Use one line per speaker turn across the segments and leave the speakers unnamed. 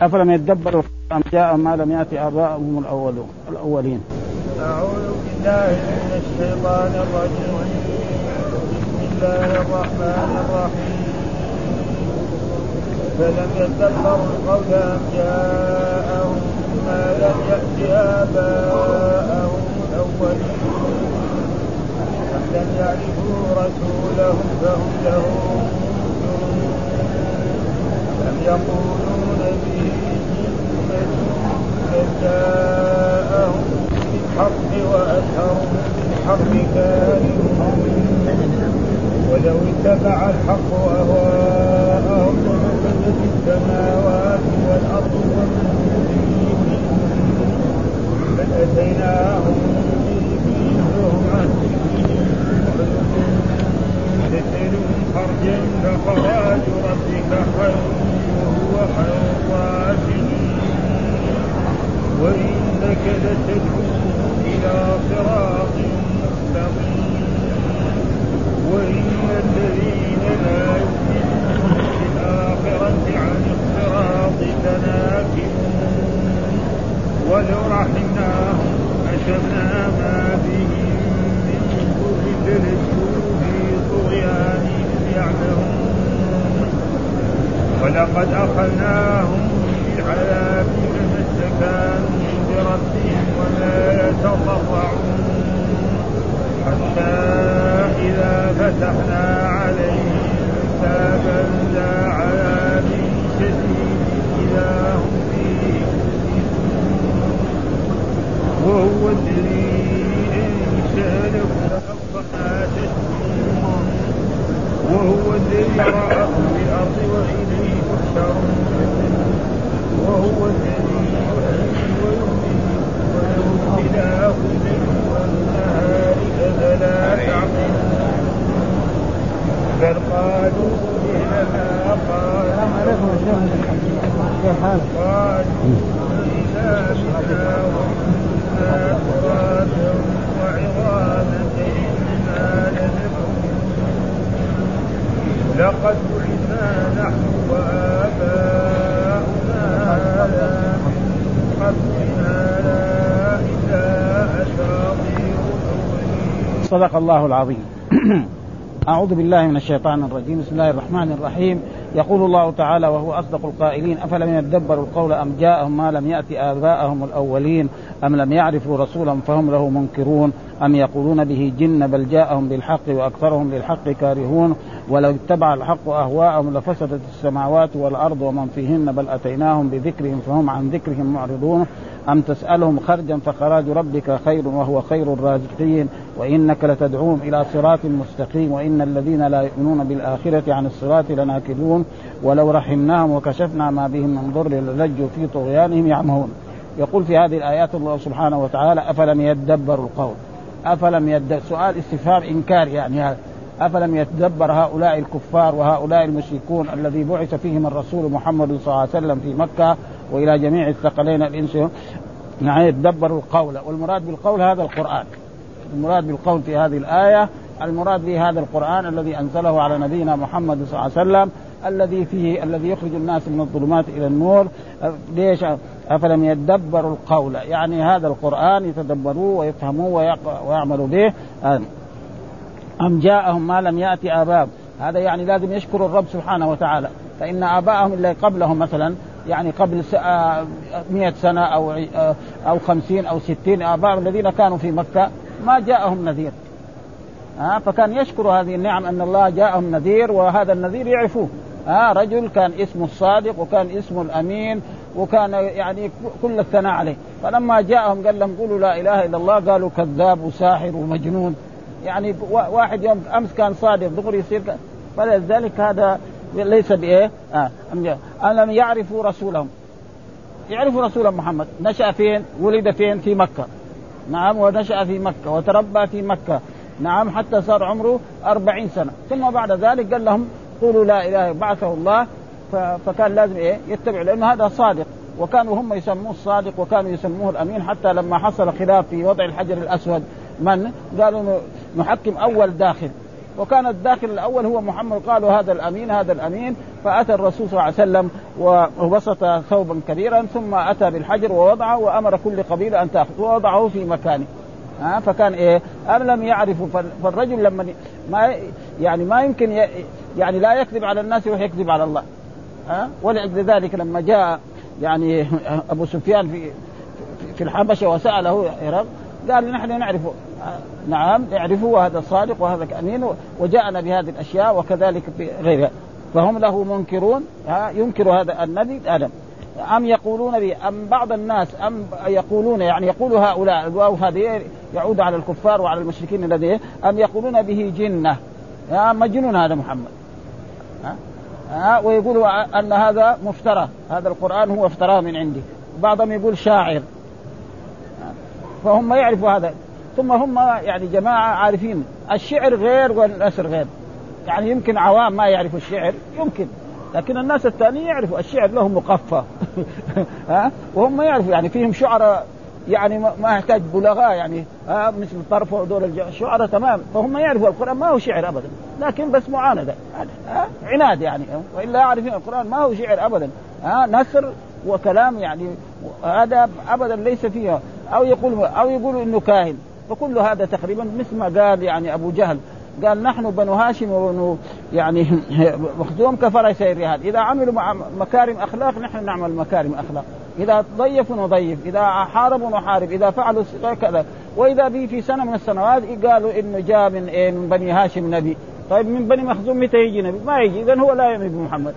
أفلم يدبروا ام جاء ما لم يات اباءهم الاولون الأولين.
أعوذ بالله من الشيطان الرجيم. بسم الله الرحمن الرحيم. فلم يدبروا القول ام جاءهم ما لم يأت اباءهم الأولين. أم لم يعرفوا رسولهم فهم له أم يقولون بالحق وأشهرهم بالحق ولو اتبع الحق أهواءهم لفسدت السماوات والأرض ومن فيهن بل أتيناهم بذكرهم عن تسألهم خرجا فخراج ربك خير وهو خير الرازقين وإنك لتدعوهم إلى صراط مستقيم وإن الذين لا يؤمنون بالآخرة عن الصراط لناكبون ولو رحمناهم كشفنا ما بهم من ضر للجود في طغيانهم يعمهون ولقد أخذناهم بالعذاب فما استكانوا بربهم وما يتضرعون حتى إذا فتحنا عليهم بابا ذا عذاب شديد إذا هم فيه وهو الذي أنشأ لكم فما تشكرون وهو الذي يراكم في الأرض وإليه تحشرون وهو الذي يحيي ويميت وله اختلاف الليل والنهار أفلا تعقلون بل قالوا إنما قالوا قالوا إذا متنا وكنا ترابا وعظاما فإنا لمبعوثون لقد بعثنا نحن وآباؤنا هذا من قبل هذا إلا أساطير الأولين
صدق الله العظيم. أعوذ بالله من الشيطان الرجيم، بسم الله الرحمن الرحيم، يقول الله تعالى وهو أصدق القائلين أفلم يدبروا القول أم جاءهم ما لم يأت آباءهم الأولين؟ أم لم يعرفوا رسولا فهم له منكرون؟ أم يقولون به جن بل جاءهم بالحق وأكثرهم للحق كارهون؟ ولو اتبع الحق أهواءهم لفسدت السماوات والأرض ومن فيهن بل أتيناهم بذكرهم فهم عن ذكرهم معرضون. أم تسألهم خرجا فخراج ربك خير وهو خير الرازقين وإنك لتدعوهم إلى صراط مستقيم وإن الذين لا يؤمنون بالآخرة عن الصراط لناكدون ولو رحمناهم وكشفنا ما بهم من ضر للجوا في طغيانهم يعمهون. يقول في هذه الآيات الله سبحانه وتعالى أفلم يدبروا القول؟ أفلم يد سؤال استفهام إنكار يعني هذا. أفلم يتدبر هؤلاء الكفار وهؤلاء المشركون الذي بعث فيهم الرسول محمد صلى الله عليه وسلم في مكة وإلى جميع الثقلين الإنس. يعني يتدبروا القول. والمراد بالقول هذا القرآن. المراد بالقول في هذه الآية المراد به هذا القرآن الذي أنزله على نبينا محمد صلى الله عليه وسلم الذي فيه الذي يخرج الناس من الظلمات إلى النور. ليش؟ أفلم يدبروا القول؟ يعني هذا القرآن يتدبروه ويفهموه ويعملوا به. أم جاءهم ما لم يأتي اباء هذا يعني لازم يشكروا الرب سبحانه وتعالى. فإن آباءهم اللي قبلهم مثلا يعني قبل مئة سنة أو أو خمسين أو ستين آباء الذين كانوا في مكة ما جاءهم نذير. ها فكان يشكر هذه النعم أن الله جاءهم نذير وهذا النذير يعرفوه. ها رجل كان اسمه الصادق وكان اسمه الأمين وكان يعني كل الثناء عليه. فلما جاءهم قال لهم قولوا لا إله إلا الله قالوا كذاب وساحر ومجنون. يعني واحد يوم أمس كان صادق دغري يصير فلذلك هذا ليس بإيه؟ آه. ألم يعرفوا رسولهم؟ يعرفوا رسول محمد. نشأ فين؟ ولد فين؟ في مكة. نعم ونشأ في مكة وتربى في مكة. نعم حتى صار عمره أربعين سنة. ثم بعد ذلك قال لهم قولوا لا إله بعثه الله. فكان لازم إيه؟ يتبع لأنه هذا صادق. وكانوا هم يسموه الصادق وكانوا يسموه الأمين. حتى لما حصل خلاف في وضع الحجر الأسود من؟ قالوا نحكم أول داخل. وكان الداخل الأول هو محمد قالوا هذا الأمين هذا الأمين. فأتى الرسول صلى الله عليه وسلم وبسط ثوبا كبيرا ثم أتى بالحجر ووضعه وأمر كل قبيلة أن تأخذ ووضعه في مكانه. ها فكان إيه؟ أم لم يعرفوا فالرجل لما ما يعني ما يمكن يعني لا يكذب على الناس ويكذب على الله. ها ولأجل ذلك لما جاء يعني أبو سفيان في في الحبشة وسأله هرب قال نحن نعرف نعم نعرفه وهذا صادق وهذا امين وجاءنا بهذه الأشياء وكذلك بغيرها. فهم له منكرون ينكر هذا النبي آدم. أم يقولون به أم بعض الناس أم يقولون يعني يقول هؤلاء الواو هذه يعود على الكفار وعلى المشركين الذين أم يقولون به جنة. يا مجنون هذا محمد. ها ها ويقولوا أن هذا مفترى. هذا القرآن هو افتراه من عندي. بعضهم يقول شاعر. فهم يعرفوا هذا. ثم هم يعني جماعة عارفين الشعر غير والنثر غير. يعني يمكن عوام ما يعرفوا الشعر يمكن. لكن الناس الثانيين يعرفوا الشعر لهم مقفى. ها؟ وهم يعرفوا يعني فيهم شعراء يعني ما يحتاج بلغاء يعني ها؟ مثل طرف ودول الشعراء تمام. فهم يعرفوا القرآن ما هو شعر ابدا. لكن بس معاندة ها؟ عناد يعني. وإلا يعرفون القرآن ما هو شعر ابدا. ها؟ نثر وكلام يعني هذا ابدا ليس فيها. أو يقول أو يقول إنه كاهن. فكل هذا تقريبا مثل ما قال يعني أبو جهل. قال نحن بنو هاشم وبنو يعني مخزوم كفرسي الرهان. إذا عملوا مكارم أخلاق نحن نعمل مكارم أخلاق. إذا ضيفوا نضيف إذا حاربوا نحارب إذا فعلوا كذا. وإذا به في سنة من السنوات قالوا إنه جاء من إيه من بني هاشم نبي. طيب من بني مخزوم متى يجي نبي؟ ما يجي. اذا هو لا يؤمن بمحمد.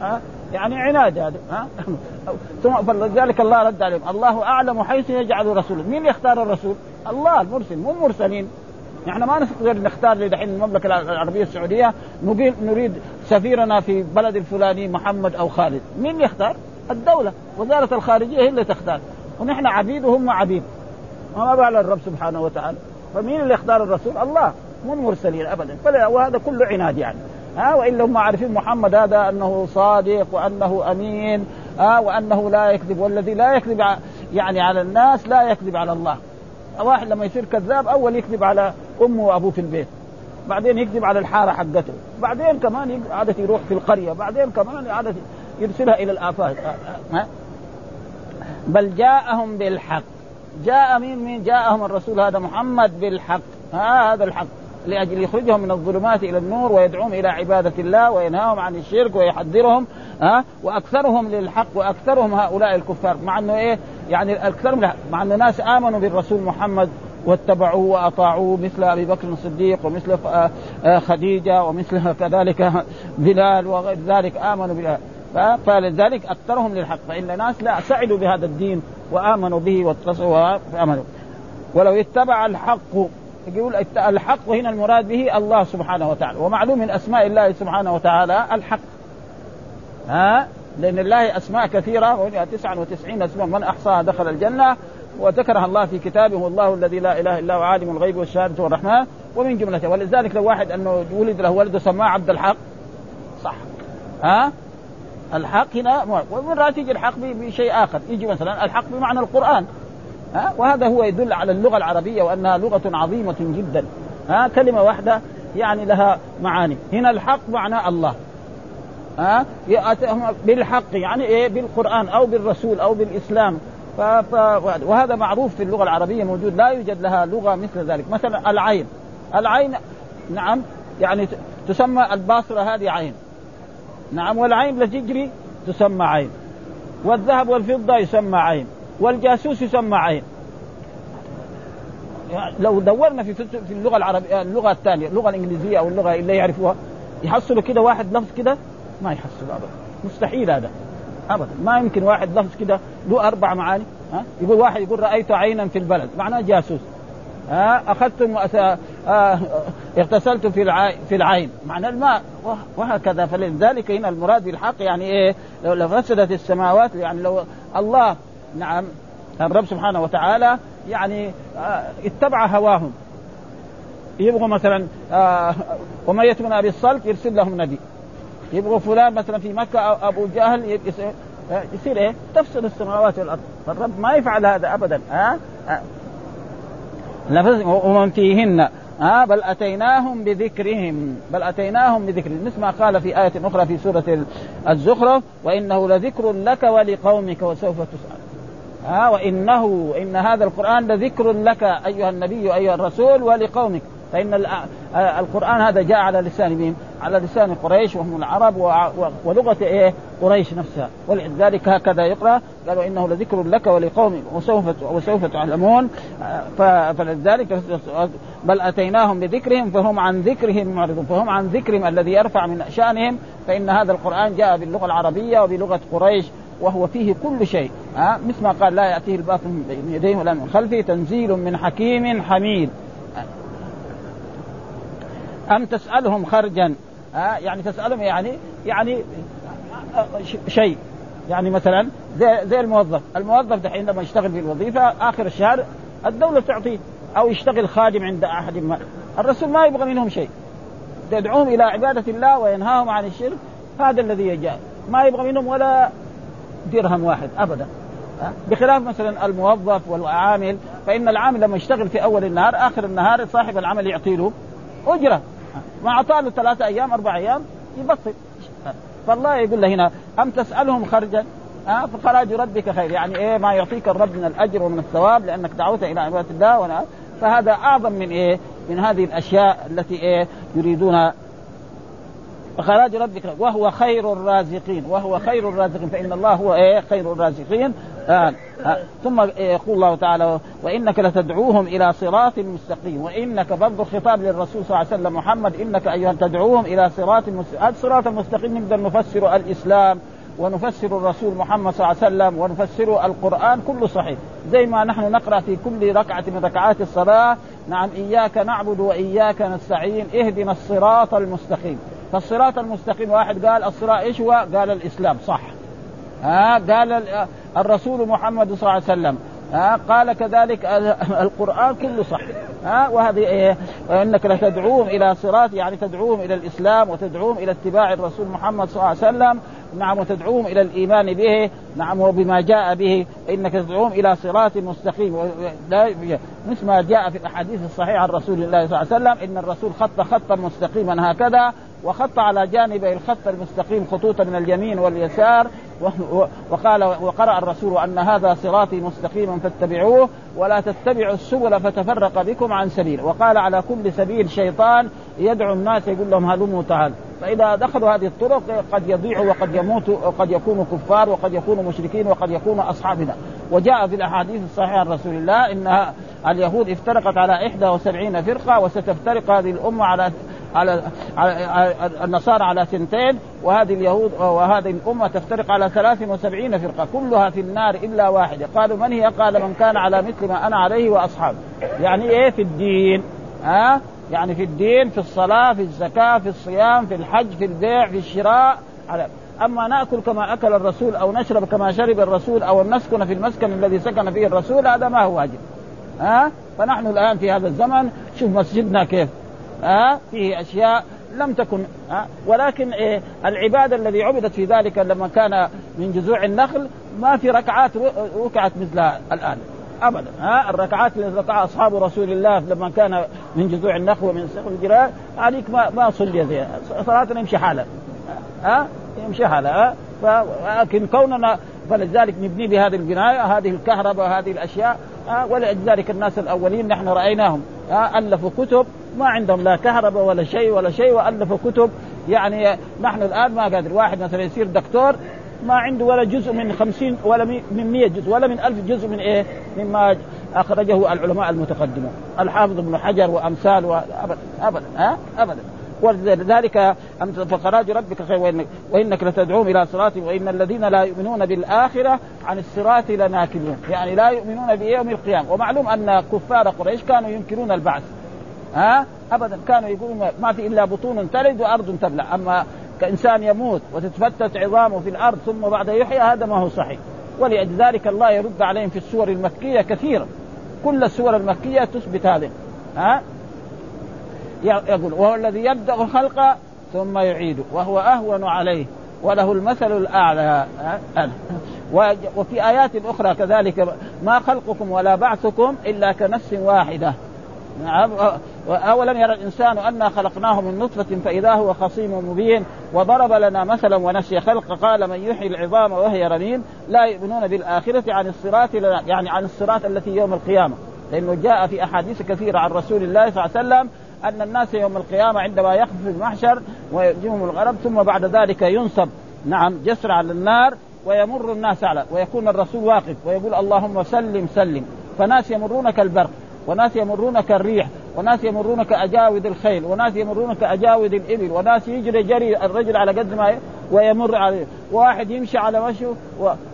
ها؟ يعني عناد هذا ها؟ ثم فلذلك الله رد عليهم الله أعلم حيث يجعل رسوله مين يختار الرسول؟ الله المرسل مو المرسلين نحن ما نقدر نختار دحين المملكة العربية السعودية نقول نريد سفيرنا في بلد الفلاني محمد أو خالد. مين يختار؟ الدولة وزارة الخارجية هي اللي تختار. ونحن عبيد وهم عبيد. وما بال الرب سبحانه وتعالى. فمين اللي يختار الرسول؟ الله مو المرسلين ابدا. وهذا كله عناد يعني. ها والا هم عارفين محمد هذا أنه صادق وأنه أمين ها وأنه لا يكذب والذي لا يكذب يعني على الناس لا يكذب على الله. واحد لما يصير كذاب أول يكذب على أمه وأبوه في البيت بعدين يكذب على الحارة حقته بعدين كمان عادة يروح في القرية بعدين كمان عادة يرسلها إلى الآفاق ها. بل جاءهم بالحق. جاء مين مين؟ جاءهم الرسول هذا محمد بالحق ها هذا الحق. لأجل يخرجهم من الظلمات إلى النور ويدعوهم إلى عبادة الله وينهاهم عن الشرك ويحذرهم ها؟ وأكثرهم للحق وأكثرهم هؤلاء الكفار. مع إنه إيه؟ يعني اكثرهم مع إنه ناس آمنوا بالرسول محمد واتبعوه وأطاعوه مثل أبي بكر الصديق ومثل خديجة ومثل كذلك بلال وغير ذلك آمنوا بالله فلذلك أكثرهم للحق. فإن ناس لا سعدوا بهذا الدين وآمنوا به واتصلوا وآمنوا. ولو اتبع الحق يقول الحق هنا المراد به الله سبحانه وتعالى. ومعلوم من أسماء الله سبحانه وتعالى الحق. ها؟ لأن الله أسماء كثيرة. وهي 99 اسماء من احصاها دخل الجنة؟ وذكرها الله في كتابه. والله الذي لا إله إلا هو عالم الغيب والشهادة والرحمن ومن جملته ولذلك لو واحد أنه ولد له ولد سماه عبد الحق. صح. ها؟ الحق هنا ومن تيجي الحق بشيء آخر. يجي مثلا الحق بمعنى القرآن. ها؟ وهذا هو يدل على اللغة العربية وأنها لغة عظيمة جدا. ها؟ كلمة واحدة يعني لها معاني. هنا الحق معناه الله. ها؟ بالحق يعني إيه؟ بالقرآن أو بالرسول أو بالإسلام. ف... ف... وهذا معروف في اللغة العربية موجود. لا يوجد لها لغة مثل ذلك. مثلا العين. العين نعم يعني تسمى الباصرة هذه عين. نعم والعين التي تجري تسمى عين. والذهب والفضة يسمى عين. والجاسوس يسمى عين. لو دورنا في في اللغة العربية اللغة الثانية اللغة الإنجليزية أو اللغة اللي يعرفوها يحصلوا كده واحد لفظ كده ما يحصل ابدا. مستحيل هذا. ابدا. ما يمكن واحد لفظ كده له أربع معاني ها؟ يقول واحد يقول رأيت عينا في البلد. معناه جاسوس. ها؟ أخذتم آه اغتسلت في في العين. معنى الماء. وهكذا. فلذلك هنا المراد بالحق يعني إيه؟ لو فسدت السماوات يعني لو الله نعم. الرب سبحانه وتعالى يعني آه اتبع هواهم. يبغوا مثلا آه بن أبي الصلت يرسل لهم نبي. يبغوا فلان مثلا في مكة أو أبو جهل يصير إيه؟ تفسد السماوات والأرض. فالرب ما يفعل هذا أبدا. ها آه؟ ومن فيهن. ها بل أتيناهم بذكرهم. بل أتيناهم بذكرهم. مثل ما قال في آية أخرى في سورة الزخرف وإنه لذكر لك ولقومك وسوف تسأل. ها وإنه إن هذا القرآن لذكر لك أيها النبي ايها الرسول ولقومك. فإن القرآن هذا جاء على لسان مين؟ على لسان قريش وهم العرب ولغة إيه؟ قريش نفسها. ولذلك هكذا يقرأ قالوا إنه لذكر لك ولقومك وسوف وسوف تعلمون. فلذلك بل أتيناهم بذكرهم فهم عن ذكرهم معرضون. فهم عن ذكرهم الذي يرفع من شأنهم. فإن هذا القرآن جاء باللغة العربية وبلغة قريش. وهو فيه كل شيء. ها؟ مثل ما قال لا يأتيه الباطل من يديه ولا من خلفه تنزيل من حكيم حميد. أم تسألهم خرجا؟ ها؟ يعني تسألهم يعني يعني شيء. يعني مثلا زي زي الموظف، الموظف دحين لما يشتغل في الوظيفة آخر الشهر الدولة تعطيه أو يشتغل خادم عند أحد ما. الرسول ما يبغى منهم شيء. تدعوهم إلى عبادة الله وينهاهم عن الشرك. هذا الذي يجاء ما يبغى منهم ولا درهم واحد أبدا. بخلاف مثلا الموظف والعامل فإن العامل لما يشتغل في أول النهار آخر النهار صاحب العمل يعطي له أجرة ما أعطاه له ثلاثة أيام أربع أيام يبطل. فالله يقول له هنا أم تسألهم خرجا؟ ها؟ فخراج ربك خير. يعني إيه؟ ما يعطيك الرب من الأجر ومن الثواب لأنك دعوت إلى عبادة الله فهذا أعظم من إيه؟ من هذه الأشياء التي إيه؟ يريدون فخراج ربك وهو خير الرازقين. وهو خير الرازقين. فإن الله هو إيه؟ خير الرازقين. آه. آه. ثم يقول الله تعالى وإنك لتدعوهم إلى صراط مستقيم. وإنك برضه الخطاب للرسول صلى الله عليه وسلم محمد إنك أيها تدعوهم إلى صراط مستقيم. الصراط المستقيم نقدر نفسر الإسلام ونفسر الرسول محمد صلى الله عليه وسلم ونفسر القرآن كله صحيح. زي ما نحن نقرأ في كل ركعة من ركعات الصلاة نعم إياك نعبد وإياك نستعين اهدنا الصراط المستقيم. فالصراط المستقيم. واحد قال الصراط إيش هو؟ قال الإسلام. صح. ها؟ قال الرسول محمد صلى الله عليه وسلم. ها؟ قال كذلك القرآن كله صح. ها؟ وهذه إيه؟ وانك لتدعوهم إلى صراط يعني تدعوهم إلى الإسلام وتدعوهم إلى اتباع الرسول محمد صلى الله عليه وسلم. نعم وتدعوهم إلى الإيمان به. نعم وبما جاء به. إنك تدعوهم إلى صراط مستقيم. مثل ما جاء في الأحاديث الصحيحة عن رسول الله صلى الله عليه وسلم إن الرسول خط خطا مستقيما هكذا. وخط على جانبي الخط المستقيم خطوطا من اليمين واليسار وقال وقرأ الرسول أن هذا صراطي مستقيما فاتبعوه ولا تتبعوا السبل فتفرق بكم عن سبيل. وقال على كل سبيل شيطان يدعو الناس يقول لهم هلموا تعال. فإذا دخلوا هذه الطرق قد يضيعوا وقد يموتوا وقد يكونوا كفار وقد يكونوا مشركين وقد يكونوا أصحابنا. وجاء في الأحاديث الصحيحة عن رسول الله إن اليهود افترقت على 71 فرقة وستفترق هذه الأمة على على, على النصارى على سنتين وهذه اليهود وهذه الأمة تفترق على 73 فرقة كلها في النار إلا واحدة. قالوا من هي؟ قال من كان على مثل ما أنا عليه وأصحابي يعني إيه في الدين؟ ها؟ يعني في الدين في الصلاة في الزكاة في الصيام في الحج في البيع في الشراء على أما نأكل كما أكل الرسول أو نشرب كما شرب الرسول أو نسكن في المسكن الذي سكن فيه الرسول هذا ما هو واجب. ها؟ فنحن الآن في هذا الزمن شوف مسجدنا كيف. ها فيه أشياء لم تكن ها ولكن إيه العباده الذي عبدت في ذلك لما كان من جذوع النخل ما في ركعات ركعت مثلها الآن ابدا ها الركعات التي ركعها أصحاب رسول الله لما كان من جذوع النخل ومن سقف الجرار عليك ما ما صلي زي يمشي حالها ها يمشي حالها لكن كوننا فلذلك نبني بهذه البناية هذه الكهرباء هذه الأشياء ولذلك الناس الأولين نحن رأيناهم. ألفوا كتب ما عندهم لا كهرباء ولا شيء ولا شيء وألفوا كتب. يعني نحن الآن ما قادر. واحد مثلا يصير دكتور ما عنده ولا جزء من خمسين ولا من مية جزء ولا من ألف جزء من إيه؟ مما أخرجه العلماء المتقدمون. الحافظ ابن حجر وأمثال أبدا أبدا ها؟ أبدا. ولذلك فخراج ربك خير وإنك, وإنك لتدعوهم إلى صراط وإن الذين لا يؤمنون بالآخرة عن الصراط لناكلون يعني لا يؤمنون بيوم القيامة. ومعلوم أن كفار قريش كانوا ينكرون البعث. ها؟ ابدا. كانوا يقولون ما في إلا بطون تلد وأرض تبلع. أما كإنسان يموت وتتفتت عظامه في الأرض ثم بعد يحيى هذا ما هو صحيح. ولذلك الله يرد عليهم في السور المكية كثيرا. كل السور المكية تثبت هذا ها؟ يقول وهو الذي يبدأ الخلق ثم يعيده وهو أهون عليه وله المثل الأعلى. وفي آيات أخرى كذلك ما خلقكم ولا بعثكم إلا كنفس واحدة. نعم. أولم يرى الإنسان أنا خلقناه من نطفة فإذا هو خصيم مبين وضرب لنا مثلا ونسي خلق قال من يحيي العظام وهي رميم لا يؤمنون بالآخرة عن الصراط يعني عن الصراط التي يوم القيامة. لأنه جاء في أحاديث كثيرة عن رسول الله صلى الله عليه وسلم أن الناس يوم القيامة عندما يخف المحشر ويجيهم الغرب ثم بعد ذلك ينصب نعم جسر على النار ويمر الناس على ويكون الرسول واقف ويقول اللهم سلم سلم. فناس يمرون كالبرق وناس يمرون كالريح وناس يمرون كأجاود الخيل وناس يمرون كأجاود الإبل وناس يجري جري الرجل على قد ما ويمر عليه. واحد يمشي على وجهه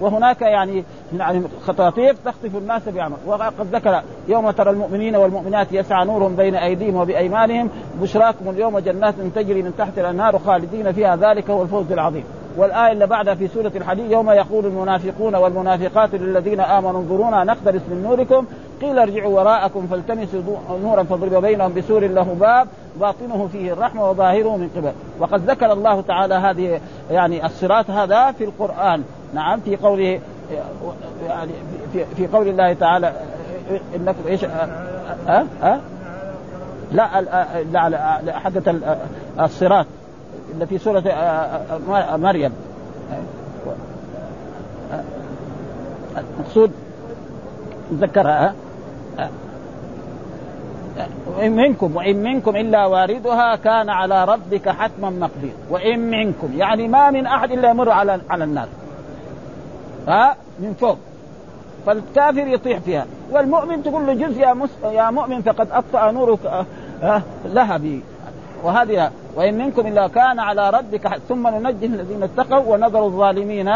وهناك يعني يعني خطاطيف تخطف الناس بعمل وقد ذكر يوم ترى المؤمنين والمؤمنات يسعى نورهم بين أيديهم وبأيمانهم. بشراكم اليوم جنات تجري من تحت الأنهار خالدين فيها. ذلك هو الفوز العظيم. والآية اللي بعدها في سورة الحديد يوم يقول المنافقون والمنافقات للذين آمنوا انظرونا نقتبس من نوركم. قيل ارجعوا وراءكم فالتمسوا نورا فاضرب بينهم بسور له باب. باطنه فيه الرحمة وظاهره من قبل. وقد ذكر الله تعالى هذه يعني الصراط هذا في القرآن. نعم في قوله يعني في, في قول الله تعالى إنكم إيش؟ ها؟ ها؟ لا لا حقة الصراط اللي في سورة مريم. المقصود ذكرها وإن منكم وإن منكم إلا واردها كان على ربك حتما مقدير. وإن منكم يعني ما من أحد إلا يمر على على الناس ها؟ من فوق. فالكافر يطيح فيها. والمؤمن تقول له جزء يا, مس... يا مؤمن فقد أطفأ نورك لها به وهذه وإن منكم إلا كان على ربك ثم ننجي الذين اتقوا ونذر الظالمين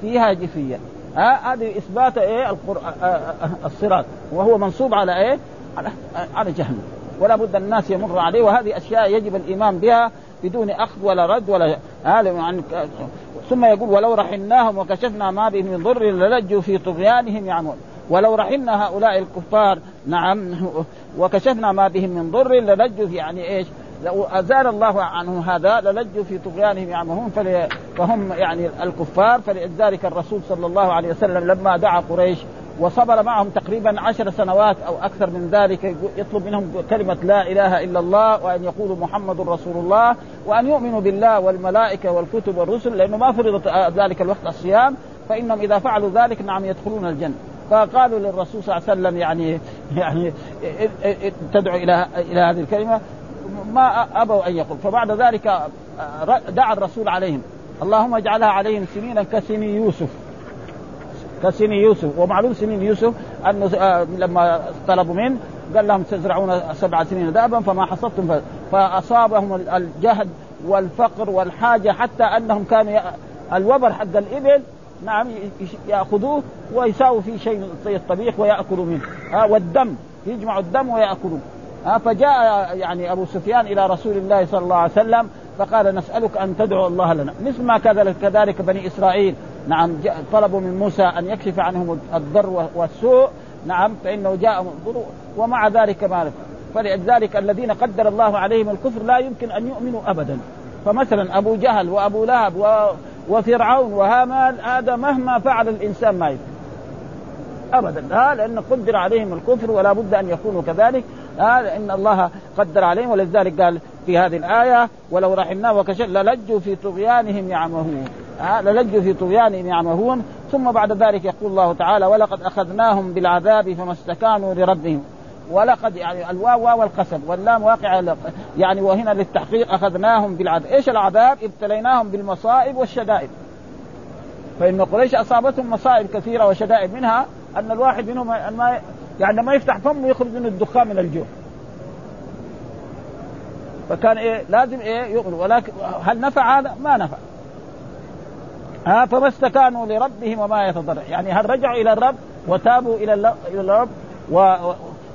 فيها جثيا هذه إثبات إيه؟ القرآن الصراط. وهو منصوب على إيه؟ على على جهنم. ولا بد الناس يمر عليه. وهذه أشياء يجب الإيمان بها. بدون أخذ ولا رد ولا هذا ثم يقول ولو رحمناهم وكشفنا ما بهم من ضر للجوا في طغيانهم يعمون ولو رحمنا هؤلاء الكفار نعم وكشفنا ما بهم من ضر للجوا في يعني إيش؟ لو أزال الله عنهم هذا للجوا في طغيانهم يعمهون فهم يعني الكفار فلذلك الرسول صلى الله عليه وسلم لما دعا قريش وصبر معهم تقريبا عشر سنوات أو أكثر من ذلك. يطلب منهم كلمة لا إله إلا الله وأن يقولوا محمد رسول الله وأن يؤمنوا بالله والملائكة والكتب والرسل لأنه ما فرض ذلك الوقت الصيام فإنهم إذا فعلوا ذلك نعم يدخلون الجنة. فقالوا للرسول صلى الله عليه وسلم يعني يعني تدعو إلى إلى هذه الكلمة. ما أبوا أن يقول. فبعد ذلك دعا الرسول عليهم. اللهم اجعلها عليهم سنينا كسني يوسف. كسني يوسف. ومعلوم سنين يوسف انه لما طلبوا منه قال لهم تزرعون سبع سنين دابا فما حصدتم. فأصابهم الجهد والفقر والحاجة حتى أنهم كانوا الوبر حق الإبل نعم يأخذوه ويساووا فيه شيء زي الطبيخ ويأكلوا منه. ها والدم يجمعوا الدم ويأكلوه. ها فجاء يعني أبو سفيان إلى رسول الله صلى الله عليه وسلم فقال نسألك أن تدعو الله لنا. مثل ما كذلك بني إسرائيل. نعم طلبوا من موسى أن يكشف عنهم الضر والسوء. نعم فإنه جاءهم الضر ومع ذلك ما فلذلك الذين قدر الله عليهم الكفر لا يمكن أن يؤمنوا ابدا. فمثلا أبو جهل وأبو لهب و... وفرعون وهامان هذا مهما فعل الإنسان ما يفعل. ابدا. ها لأن قدر عليهم الكفر ولا بد أن يكونوا كذلك. ها ان الله قدر عليهم ولذلك قال في هذه الآية ولو رحمناه وكشف للجوا في طغيانهم يعمهون ها للجوا في طغيانهم يعمهون ثم بعد ذلك يقول الله تعالى ولقد أخذناهم بالعذاب فما استكانوا لربهم ولقد يعني الواو واو القسم واللام واقع يعني وهنا للتحقيق أخذناهم بالعذاب، إيش العذاب؟ ابتليناهم بالمصائب والشدائد. فإن قريش أصابتهم مصائب كثيرة وشدائد منها أن الواحد منهم ما يعني ما يفتح فمه يخرج منه الدخان من الجوع. فكان إيه لازم إيه يؤمن ولكن هل نفع هذا؟ ما نفع. ها فما استكانوا لربهم وما يتضرع، يعني هل رجعوا إلى الرب وتابوا إلى إلى الرب و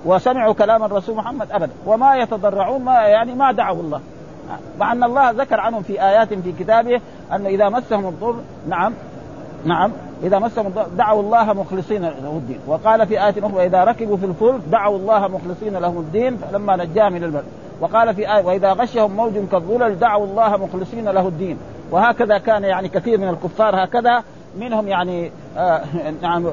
وسمعوا كلام الرسول محمد؟ أبدا. وما يتضرعون ما يعني ما دعوا الله. مع أن الله ذكر عنهم في آيات في كتابه انه إذا مسهم الضر نعم نعم. إذا مسهم دعوا الله مخلصين له الدين. وقال في آية أخرى واذا ركبوا في الفلك دعوا الله مخلصين له الدين. فلما نجاهم من البر. وقال في آية وإذا غشهم موج كالظلل دعوا الله مخلصين له الدين. وهكذا كان يعني كثير من الكفار هكذا. منهم يعني آه نعم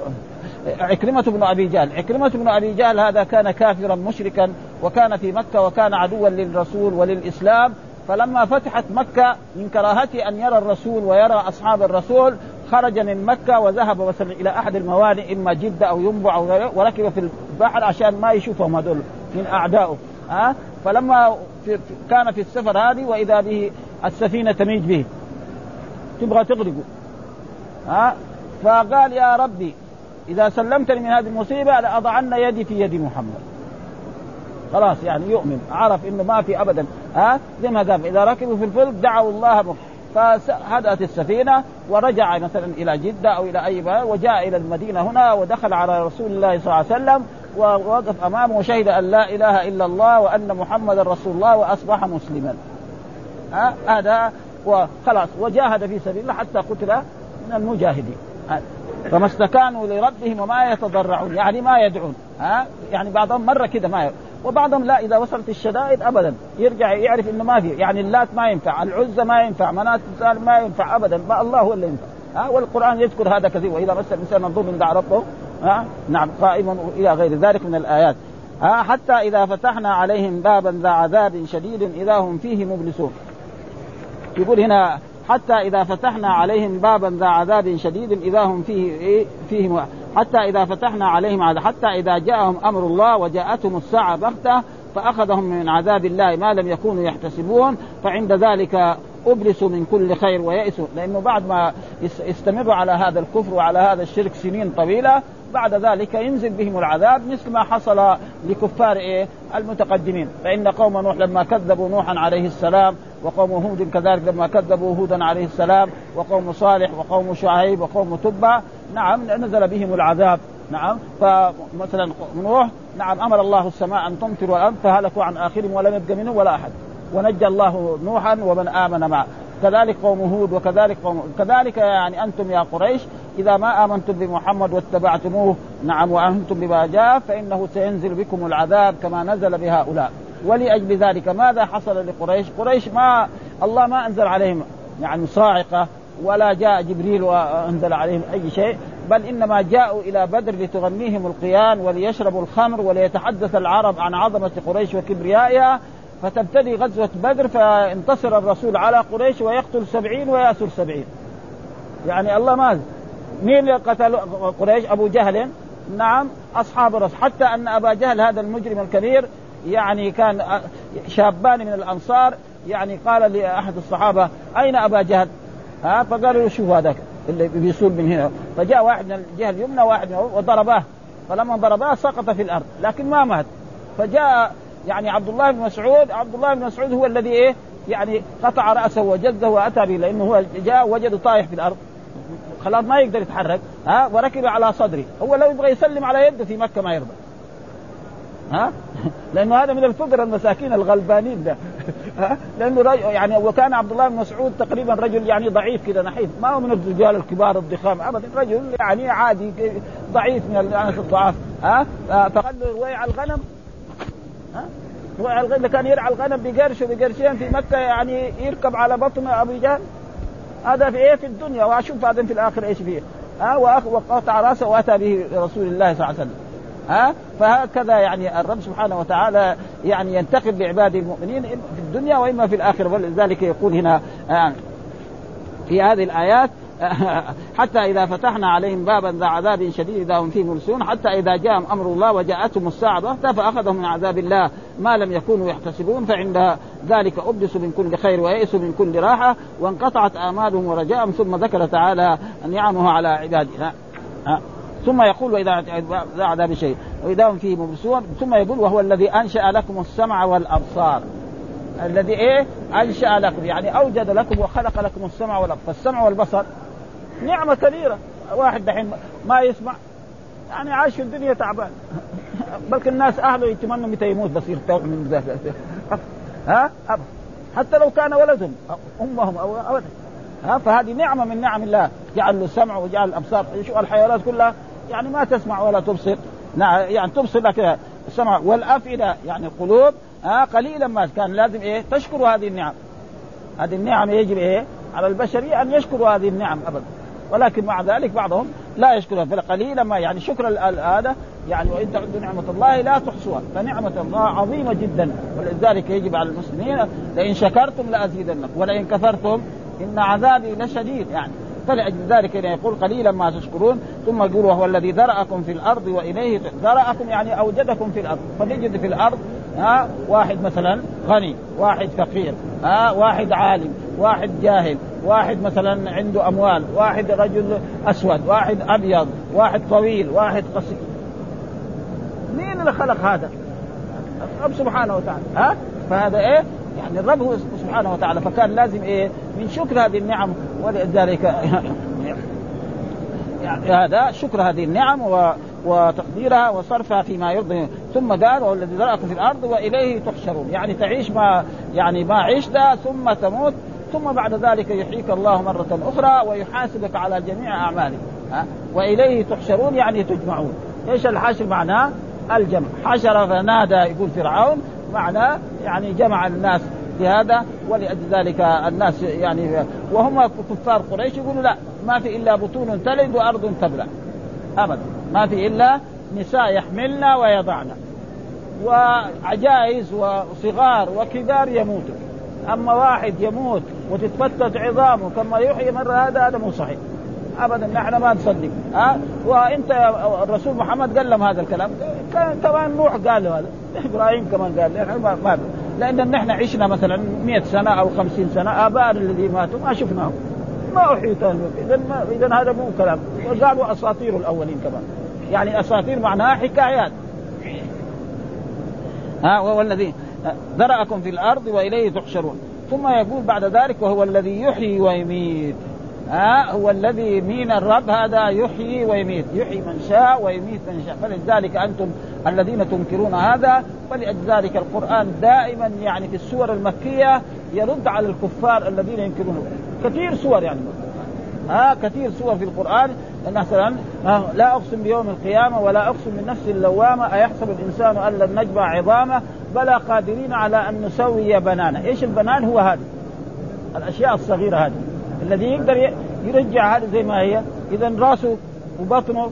عكرمة بن أبي جهل. عكرمة بن أبي جهل هذا كان كافرا مشركا وكان في مكة وكان عدوا للرسول وللإسلام. فلما فتحت مكة من كراهته أن يرى الرسول ويرى أصحاب الرسول خرج من مكة وذهب مثلا إلى أحد الموانئ إما جدة أو ينبع أو وركب في البحر عشان ما يشوفهم هذول من أعدائه. ها؟ فلما في كان في السفر هذه وإذا به السفينة تميج به. تبغى تغرقه. ها؟ فقال يا ربي إذا سلمتني من هذه المصيبة لأضعن يدي في يد محمد. خلاص يعني يؤمن عرف إنه ما في ابدا. ها؟ زي ما قال إذا ركبوا في الفلك دعوا الله فهدأت السفينة ورجع مثلا إلى جدة أو إلى أي بلد وجاء إلى المدينة هنا ودخل على رسول الله صلى الله عليه وسلم ووقف أمامه وشهد أن لا إله إلا الله وأن محمدا رسول الله وأصبح مسلما. هذا وخلاص وجاهد في سبيل الله حتى قتل من المجاهدين. فما استكانوا لربهم وما يتضرعون يعني ما يدعون. ها؟ يعني بعضهم مرة كده ما يدعون. وبعضهم لا إذا وصلت الشدائد ابدا. يرجع يعرف إنه ما في يعني اللات ما ينفع العزى ما ينفع منات ما ينفع ابدا. ما الله هو اللي ينفع. ها والقرآن يذكر هذا كثير وإذا مس الإنسان الضر دعا ربه ها نعم قائما إلى غير ذلك من الآيات. ها حتى إذا فتحنا عليهم بابا ذا عذاب شديد إذا هم فيه مبلسون. يقول هنا حتى إذا فتحنا عليهم بابا ذا عذاب شديد إذا هم فيه إيه؟ فيه حتى إذا فتحنا عليهم عذاب حتى إذا جاءهم أمر الله وجاءتهم الساعة بغتة فأخذهم من عذاب الله ما لم يكونوا يحتسبون فعند ذلك أبلسوا من كل خير ويئسوا. لأنه بعد ما يستمروا على هذا الكفر وعلى هذا الشرك سنين طويلة بعد ذلك ينزل بهم العذاب مثل ما حصل لكفار إيه؟ المتقدمين. فإن قوم نوح لما كذبوا نوحا عليه السلام وقوم هود كذلك لما كذبوا هودا عليه السلام وقوم صالح وقوم شعيب وقوم تبع نعم نزل بهم العذاب نعم. فمثلا نوح نعم أمر الله السماء أن تمطر والأرض فهلكوا عن آخرهم ولم يبق منهم ولا أحد. ونجى الله نوحا ومن آمن معه. كذلك قوم هود وكذلك قوم كذلك يعني أنتم يا قريش إذا ما آمنتم بمحمد واتبعتموه نعم وامنتم بما جاء فإنه سينزل بكم العذاب كما نزل بهؤلاء. ولأجل ذلك ماذا حصل لقريش؟ قريش ما الله ما أنزل عليهم يعني صاعقة ولا جاء جبريل وأنزل عليهم أي شيء بل إنما جاءوا إلى بدر لتغنيهم القيان وليشربوا الخمر وليتحدث العرب عن عظمة قريش وكبريائها. فتبتدي غزوة بدر فينتصر الرسول على قريش ويقتل سبعين ويأسر سبعين. يعني الله ما مين اللي قتل قريش؟ أبو جهل. نعم أصحاب الرسول. حتى أن أبا جهل هذا المجرم الكبير يعني كان شابان من الأنصار. يعني قال لأحد الصحابة أين أبا جهل؟ ها فقالوا شوف هذاك اللي بيصول من هنا. فجاء واحد من الجهة اليمنى واحد وضرباه. فلما ضرباه سقط في الأرض لكن ما مات. فجاء يعني عبد الله بن مسعود عبد الله بن مسعود هو الذي إيه؟ يعني قطع رأسه وجزه وأتى به لأنه هو جاء وجده طايح في الأرض. خلاص ما يقدر يتحرك. ها وركب على صدره. هو لو يبغى يسلم على يده في مكة ما يرضى. ها؟ لأنه هذا من الفقر المساكين الغلبانين ده. ها؟ لأنه رجل يعني وكان عبد الله بن مسعود تقريبا رجل يعني ضعيف كذا نحيف. ما هو من الرجال الكبار الضخام ابدا. رجل يعني عادي ضعيف من الناس الضعاف. ها؟ فقال له رويع الغنم؟ ها؟ رويع الغنم كان يرعى الغنم بقرش وبقرشين في مكة يعني يركب على بطن أبي جهل. هذا في إيه؟ في الدنيا. وأشوف بعدين في الآخر إيش فيه. ها؟ وقطع رأسه وأتى به رسول الله صلى الله عليه وسلم. ها؟ فهكذا يعني الرب سبحانه وتعالى يعني ينتقم بعباده المؤمنين في الدنيا وإما في الآخرة ولذلك يقول هنا في هذه الآيات حتى إذا فتحنا عليهم بابا ذا عذاب شديد إذا هم فيه مبلسون حتى إذا جاءهم أمر الله وجاءتهم الساعة بغته فاخذهم من عذاب الله؟ ما لم يكونوا يحتسبون فعند ذلك ابلسوا من كل خير ويئسوا من كل راحة وانقطعت آمالهم ورجاءهم ثم ذكر تعالى نعمه على عباده. ثم يقول وإذا ذا عذاب شيء وإذا هم فيه مبلسون ثم يقول وهو الذي أنشأ لكم السمع والأبصار. الذي إيه؟ أنشأ لكم يعني أوجد لكم وخلق لكم السمع والابصار فالسمع والبصر نعمة كبيرة. واحد دحين ما يسمع يعني عايش في الدنيا تعبان. بلكن الناس أهله يتمنوا متى يموت بس يرتاحوا من ذلك ها؟ أبدا. حتى لو كان ولدهم أمهم أو ابدا. ها؟ فهذه نعمة من نعم الله. جعل له السمع وجعل الأبصار شو الحيوانات كلها يعني ما تسمع ولا تبصر. نعم يعني تبصر لكن السمع والأفئدة يعني القلوب ها قليلا ما كان. لازم إيه؟ تشكر هذه النعم. هذه النعم يجب إيه؟ على البشرية أن يشكروا هذه النعم ابدا. ولكن مع ذلك بعضهم لا يشكرها. فقليلا ما يعني شكر هذا يعني وإن تعدوا نعمة الله لا تحصوها. فنعمة الله عظيمة جدا. ولذلك يجب على المسلمين لئن شكرتم لأزيدنكم ولئن كفرتم إن عذابي لشديد يعني. فلأجل ذلك يقول قليلا ما تشكرون ثم يقول وهو الذي ذرأكم في الأرض وإليه ذرأكم يعني أوجدكم في الأرض. فنجد في الأرض ها واحد مثلا غني واحد فقير ها واحد عالم واحد جاهل واحد مثلا عنده أموال واحد رجل أسود واحد أبيض واحد طويل واحد قصير. مين اللي خلق هذا؟ الرب سبحانه وتعالى ها؟ فهذا إيه؟ يعني الرب سبحانه وتعالى فكان لازم إيه؟ من شكر هذه النعم ولذلك يعني هذا شكر هذه النعم و وتقديرها وصرفها فيما يرضي. ثم قال وهو الذي ذرأكم في الأرض وإليه تحشرون. يعني تعيش ما يعني ما عشت ثم تموت ثم بعد ذلك يحييك الله مرة أخرى ويحاسبك على جميع أعمالك. ها؟ وإليه تحشرون يعني تجمعون. إيش الحشر معناه؟ الجمع. حشر فنادى يقول فرعون معناه يعني جمع الناس بهذا ولأجل ذلك الناس يعني وهم كفار قريش يقولوا لا ما في إلا بطون تلد وأرض تبلع أبدا. ما في إلا نساء يحملن ويضعن. وعجائز وصغار وكبار يموتوا. أما واحد يموت وتتفتت عظامه كما يحيي مرة هذا هذا مو صحيح. ابدا. نحن ما نصدق. ها؟ وإنت الرسول محمد قال لهم هذا الكلام. كان كمان نوح قال هذا إبراهيم كمان قال نحن ما, ما لأن نحن عشنا مثلا 100 سنة أو 50 سنة ابائنا الذين ماتوا ما شفناهم. ما احيط اذا اذا هذا مو كلام. وقالوا أساطير الأولين كمان. يعني أساطير معناها حكايات. ها والذي ذرأكم في الأرض وإليه تحشرون. ثم يقول بعد ذلك وهو الذي يحيي ويميت. ها هو الذي مين الرب؟ هذا يحيي ويميت. يحيي من شاء ويميت من شاء. فلذلك أنتم الذين تنكرون هذا فلذلك القرآن دائما يعني في السور المكية يرد على الكفار الذين ينكرونه. كثير سور يعني. ها كثير سور في القرآن. مثلا لا أقسم بيوم القيامة ولا أقسم بالنفس اللوامة. أيحسب الإنسان أن لن نجمع عظامه؟ بلى قادرين على أن نسوي بنانه، إيش البنان؟ هو هذه الأشياء الصغيرة هذه. الذي يقدر يرجع هذه زي ما هي، إذا راسه وبطنه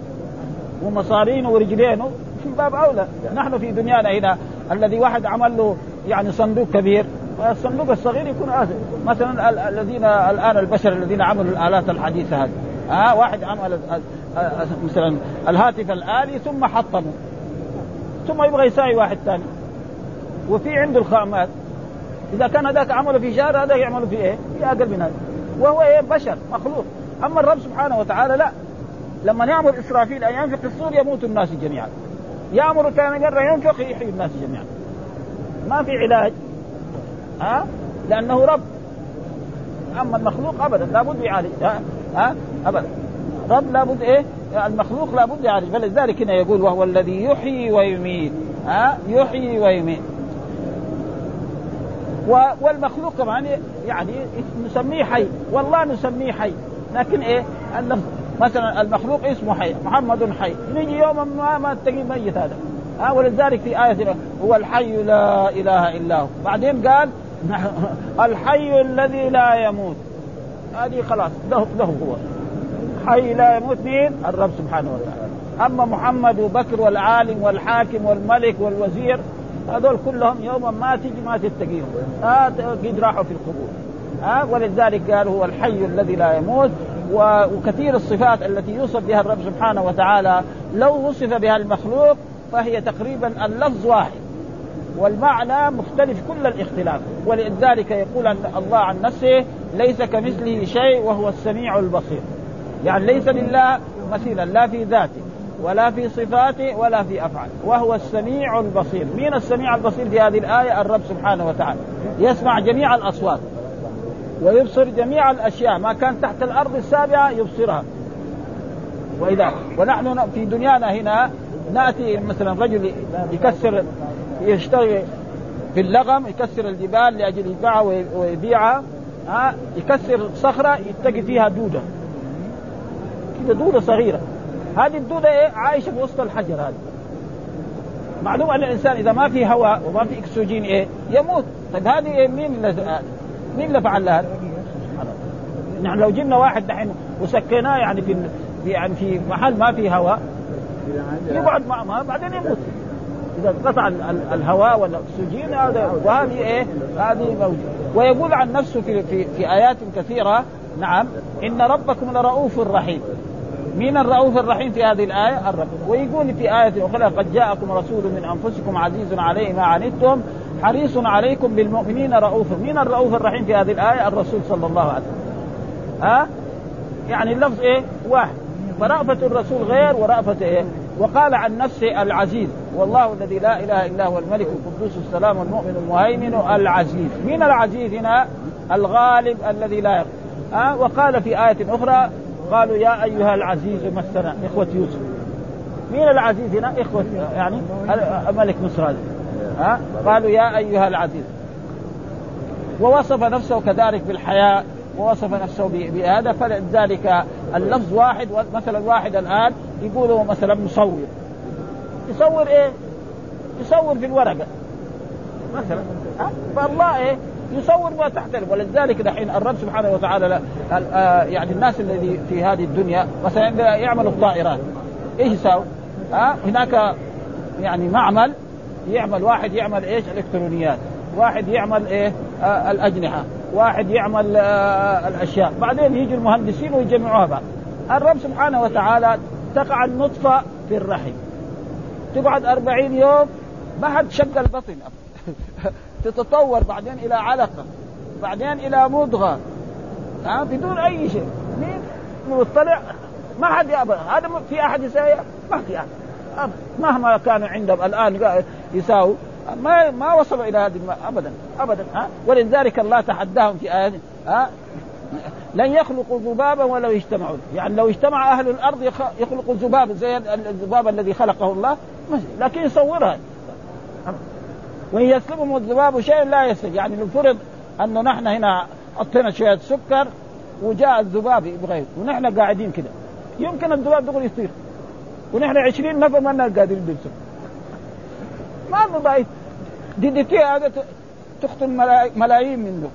ومصارينه ورجلينه في باب أولى، نحن في دنيانا هنا الذي واحد عمل له يعني صندوق كبير. الصندوق الصغير يكون آسف مثلا الذين الآن البشر الذين عملوا الآلات الحديثة هذه. آه واحد عمل مثلا الهاتف الآلي ثم حطمه. ثم يبغى يساوي واحد ثاني. وفي عنده الخامات. إذا كان هذاك عمله في شهر هذا يعمله في إيه؟ في أقل من هذا. وهو إيه؟ بشر مخلوق. أما الرب سبحانه وتعالى لا. لما يأمر إسرافيل أن ينفق الصور يموت الناس جميعا. يأمر كان قرر ينفق يحيي الناس جميعا. ما في علاج. ها؟ لأنه رب. أما المخلوق ابدا لابد يعالج. ها, ها؟ ابدا. رب لابد إيه؟ المخلوق لابد يعالج. فلذلك هنا يقول وهو الذي يحيي ويميت. ها؟ يحيي ويميت. والمخلوق كمان يعني نسميه حي. والله نسميه حي. لكن إيه؟ اللفظ مثلا المخلوق اسمه حي. محمد حي. نجي يوما ما ما تجي ميت هذا. ها ولذلك في آية هو الحي لا إله إلا هو. بعدين قال الحي الذي لا يموت. هذه خلاص له له هو. حي لا يموت مين؟ الرب سبحانه وتعالى. أما محمد وبكر والعالم والحاكم والملك والوزير هذول كلهم يوما ما تجي ما تتقيهم. آه قد راحوا في القبور. آه ولذلك قال هو الحي الذي لا يموت وكثير الصفات التي يوصف بها الرب سبحانه وتعالى لو وصف بها المخلوق فهي تقريبا اللفظ واحد. والمعنى مختلف كل الاختلاف. ولذلك يقول الله عن نفسه ليس كمثله شيء وهو السميع البصير. يعني ليس لله مثيلا لا في ذاته. ولا في صفاته ولا في افعاله وهو السميع البصير. مين السميع البصير في هذه الآية؟ الرب سبحانه وتعالى. يسمع جميع الأصوات. ويبصر جميع الأشياء. ما كان تحت الأرض السابعة يبصرها. وإذا ونحن في دنيانا هنا نأتي مثلا رجل يكسر يشتغل في اللغم يكسر الجبال لأجل يبيعها ويبيعها. ها؟ يكسر صخرة يتقي فيها دودة. كذا دودة صغيرة. هذه الدودة إيه؟ عايشة بوسط الحجر هذا معلوم أن الإنسان إذا ما في هواء وما في أكسجين إيه؟ يموت. طيب هذه إيه؟ مين اللي مين اللي فعل هذا؟ نحن لو جبنا واحد دحين وسكيناه يعني في في يعني في محل ما في هواء يقعد مع ما بعدين يموت. إذا قطع الهواء والأكسجين هذا وهذه إيه؟ هذه موجودة. ويقول عن نفسه في في في آيات كثيرة نعم إن ربكم لرؤوف رحيم. مين الرؤوف الرحيم في هذه الآية؟ الرب ويقول في آية أخرى قد جاءكم رسول من أنفسكم عزيز عليه ما عنتم حريص عليكم بالمؤمنين رؤوف مين الرؤوف الرحيم في هذه الآية؟ الرسول صلى الله عليه وسلم ها؟ يعني اللفظ إيه؟ واحد فرأفة الرسول غير ورأفة إيه؟ وقال عن نفسه العزيز والله الذي لا إله إلا هو الملك القدوس السلام المؤمن المهيمن العزيز مين العزيز هنا الغالب الذي لا يغلب أه؟ وقال في آية أخرى قالوا يا أيها العزيز مسنا إخوة يوسف. مين العزيز هنا؟ إخوة يعني ملك مصر هذا. ها؟ قالوا يا أيها العزيز. ووصف نفسه كذلك بالحياء ووصف نفسه بهذا فلذلك اللفظ واحد مثلا واحد الآن يقولوا مثلا مصور. يصور إيه؟ يصور في الورقة. مثلا. فالله إيه؟ يصور ما تحترم ولذلك دحين الرب سبحانه وتعالى آه، يعني الناس الذي في هذه الدنيا مثلا يعملوا الطائرات إيش يساوي؟ ها هناك يعني معمل يعمل واحد يعمل إيش؟ الالكترونيات، واحد يعمل إيه؟ آه الأجنحة، واحد يعمل آه الأشياء، بعدين يجي المهندسين ويجمعوها بعض. الرب سبحانه وتعالى تقع النطفة في الرحم. تقعد أربعين يوم ما حد شق البطن تتطور بعدين إلى علقة بعدين إلى مضغة. ها؟ بدون أي شيء. مين؟ مطلع. ما حد يأبى هذا في أحد يساوي؟ ما في أحد. مهما كانوا عندهم الآن يساووا ما ما وصلوا إلى هذه ابدا ابدا. ها؟ ولذلك الله تحداهم في إيه ها؟ لن يخلقوا ذبابا ولو اجتمعوا. يعني لو اجتمع أهل الأرض يخلقوا ذبابا زي الذباب الذي خلقه الله لكن يصورها. وإن يسلبهم الذباب شيء لا يسلب يعني لو فرض أنه نحن هنا حطينا شوية سكر وجاء الذباب يبغى ونحن قاعدين كده. يمكن الذباب دغري يطير ونحن 20 نفر ما قادرين نمسك ما ضعيف دي دي كي هذا تقتل ملايين منه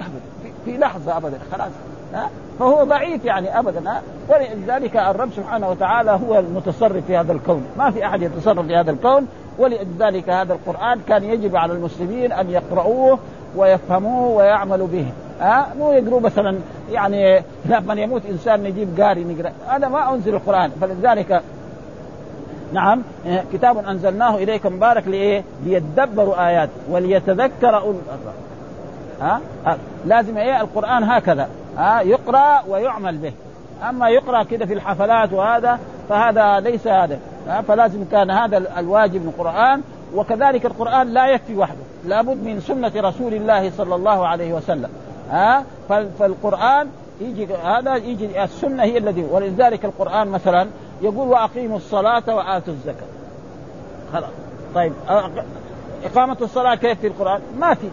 ابدا في لحظة ابدا. خلاص. فهو ضعيف يعني ابدا. ولذلك الرب سبحانه وتعالى هو المتصرف في هذا الكون. ما في أحد يتصرف في هذا الكون ولذلك هذا القرآن كان يجب على المسلمين أن يقرؤوه ويفهموه ويعملوا به. ها؟ مو يقروا مثلا يعني لما يموت إنسان نجيب قاري نقرأ. هذا ما أنزل القرآن. فلذلك نعم كتاب أنزلناه إليك مبارك لإيه؟ ليدبروا اياته وليتذكر أولو ها؟ لازم إيه؟ القرآن هكذا. ها؟ يقرأ ويعمل به. أما يقرأ كده في الحفلات وهذا فهذا ليس هذا. فلازم كان هذا الواجب من القرآن وكذلك القرآن لا يكفي وحده. لابد من سنة رسول الله صلى الله عليه وسلم. ها فالقرآن يجي هذا يجي السنة هي الذي ولذلك القرآن مثلا يقول وأقيموا الصلاة وآتوا الزكاة. خلاص. طيب إقامة الصلاة كيف في القرآن؟ ما في.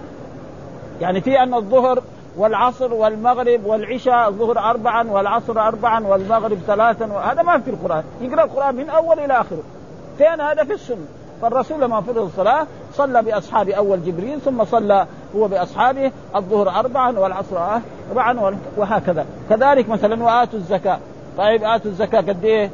يعني في أن الظهر والعصر والمغرب والعشاء الظهر أربعا والعصر أربعا والمغرب ثلاثا هذا ما في القرآن. يقرأ القرآن من أول إلى آخره فين هذا؟ في السنة. فالرسول لما فرض الصلاة صلى بأصحابه أول جبريل ثم صلى هو بأصحابه الظهر أربعا والعصر أربعا وهكذا. كذلك مثلا وآتوا الزكاة. طيب آتوا الزكاة قد إيه؟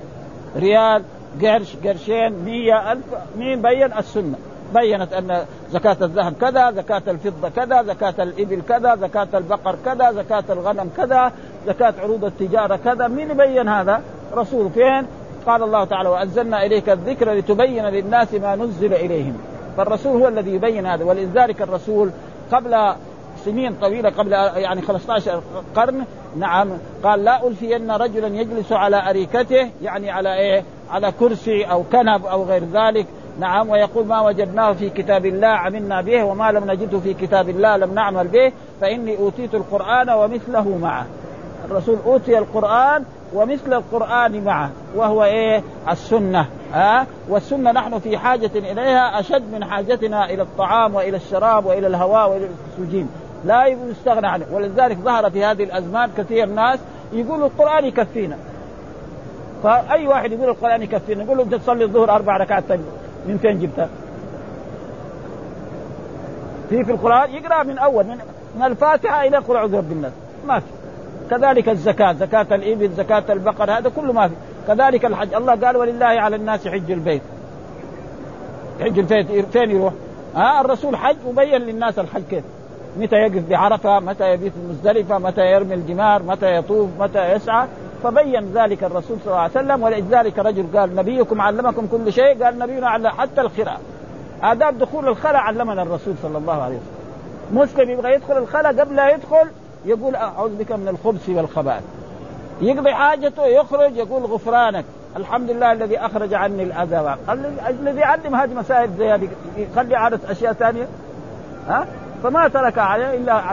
ريال قرش قرشين مية ألف. مين بين؟ السنة. بينت أن زكاة الذهب كذا، زكاة الفضة كذا، زكاة الإبل كذا، زكاة البقر كذا، زكاة الغنم كذا، زكاة عروض التجارة كذا، مين يبين هذا؟ رسول فين؟ قال الله تعالى وأنزلنا إليك الذكر لتبين للناس ما نزل إليهم فالرسول هو الذي يبين هذا ولذلك الرسول قبل سنين طويلة قبل يعني 15 قرن نعم قال لا ألفين رجلا يجلس على أريكته يعني على إيه على كرسي أو كنب أو غير ذلك نعم ويقول ما وجدناه في كتاب الله عملنا به وما لم نجده في كتاب الله لم نعمل به فإني أوتيت القرآن ومثله معه. الرسول أوتي القرآن ومثل القرآن معه وهو إيه؟ السنة. ها؟ والسنة نحن في حاجة إليها أشد من حاجتنا إلى الطعام وإلى الشراب وإلى الهواء وإلى الأكسجين. لا يستغنى عنه. ولذلك ظهر في هذه الأزمان كثير ناس يقولوا القرآن يكفينا. فأي واحد يقول القرآن يكفينا يقول له أنت تصلي الظهر أربع ركعات من فين جبتها؟ في في القرآن يقرأ من أول من, من الفاتحة إلى قل أعوذ برب الناس. ما في. كذلك الزكاة زكاة الإبل زكاة البقر هذا كله ما في. كذلك الحج. الله قال ولله على الناس حج البيت. حج البيت فين يروح؟ ها الرسول حج وبين للناس الحج كيف؟ متى يقف بعرفة؟ متى يبيت مزدلفه متى يرمي الجمار؟ متى يطوف؟ متى يسعى؟ فبين ذلك الرسول صلى الله عليه وسلم ولذلك رجل قال نبيكم علمكم كل شيء. قال نبينا علم حتى الخراء آداب دخول الخلاء علمنا الرسول صلى الله عليه وسلم. مسلم يبغى يدخل الخلاء قبل لا يدخل يقول أعوذ بك من الخبث والخبائث. يقضي حاجته يخرج يقول غفرانك الحمد لله الذي أخرج عني الأذى الذي علم هذه مسائل زي هذه يخلي عادة أشياء ثانية. ها؟ فما ترك عليه إلا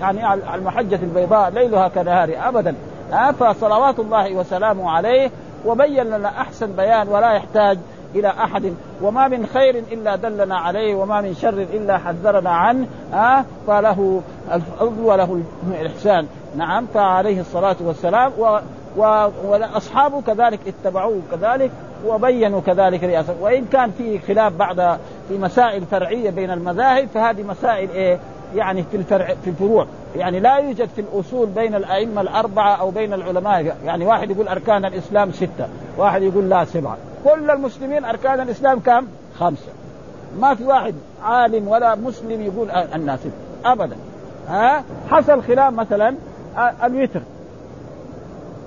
يعني على المحجة البيضاء ليلها كنهارها ابدا. ها فصلوات الله وسلامه عليه وبين لنا أحسن بيان ولا يحتاج إلى أحد. وما من خير إلا دلنا عليه وما من شر إلا حذرنا عنه. ها فله الفضل وله الإحسان. نعم فعليه الصلاة والسلام. و وأصحابه كذلك اتبعوه كذلك وبينوا كذلك رئاسة وإن كان في خلاف بعد في مسائل فرعية بين المذاهب فهذه مسائل إيه؟ يعني في الفرع في الفروع. يعني لا يوجد في الأصول بين الأئمة الأربعة أو بين العلماء. يعني واحد يقول أركان الإسلام ستة واحد يقول لا سبعة. كل المسلمين أركان الإسلام كم؟ خمسة. ما في واحد عالم ولا مسلم يقول الناس ابدا. ها؟ حصل خلاف مثلا الوتر.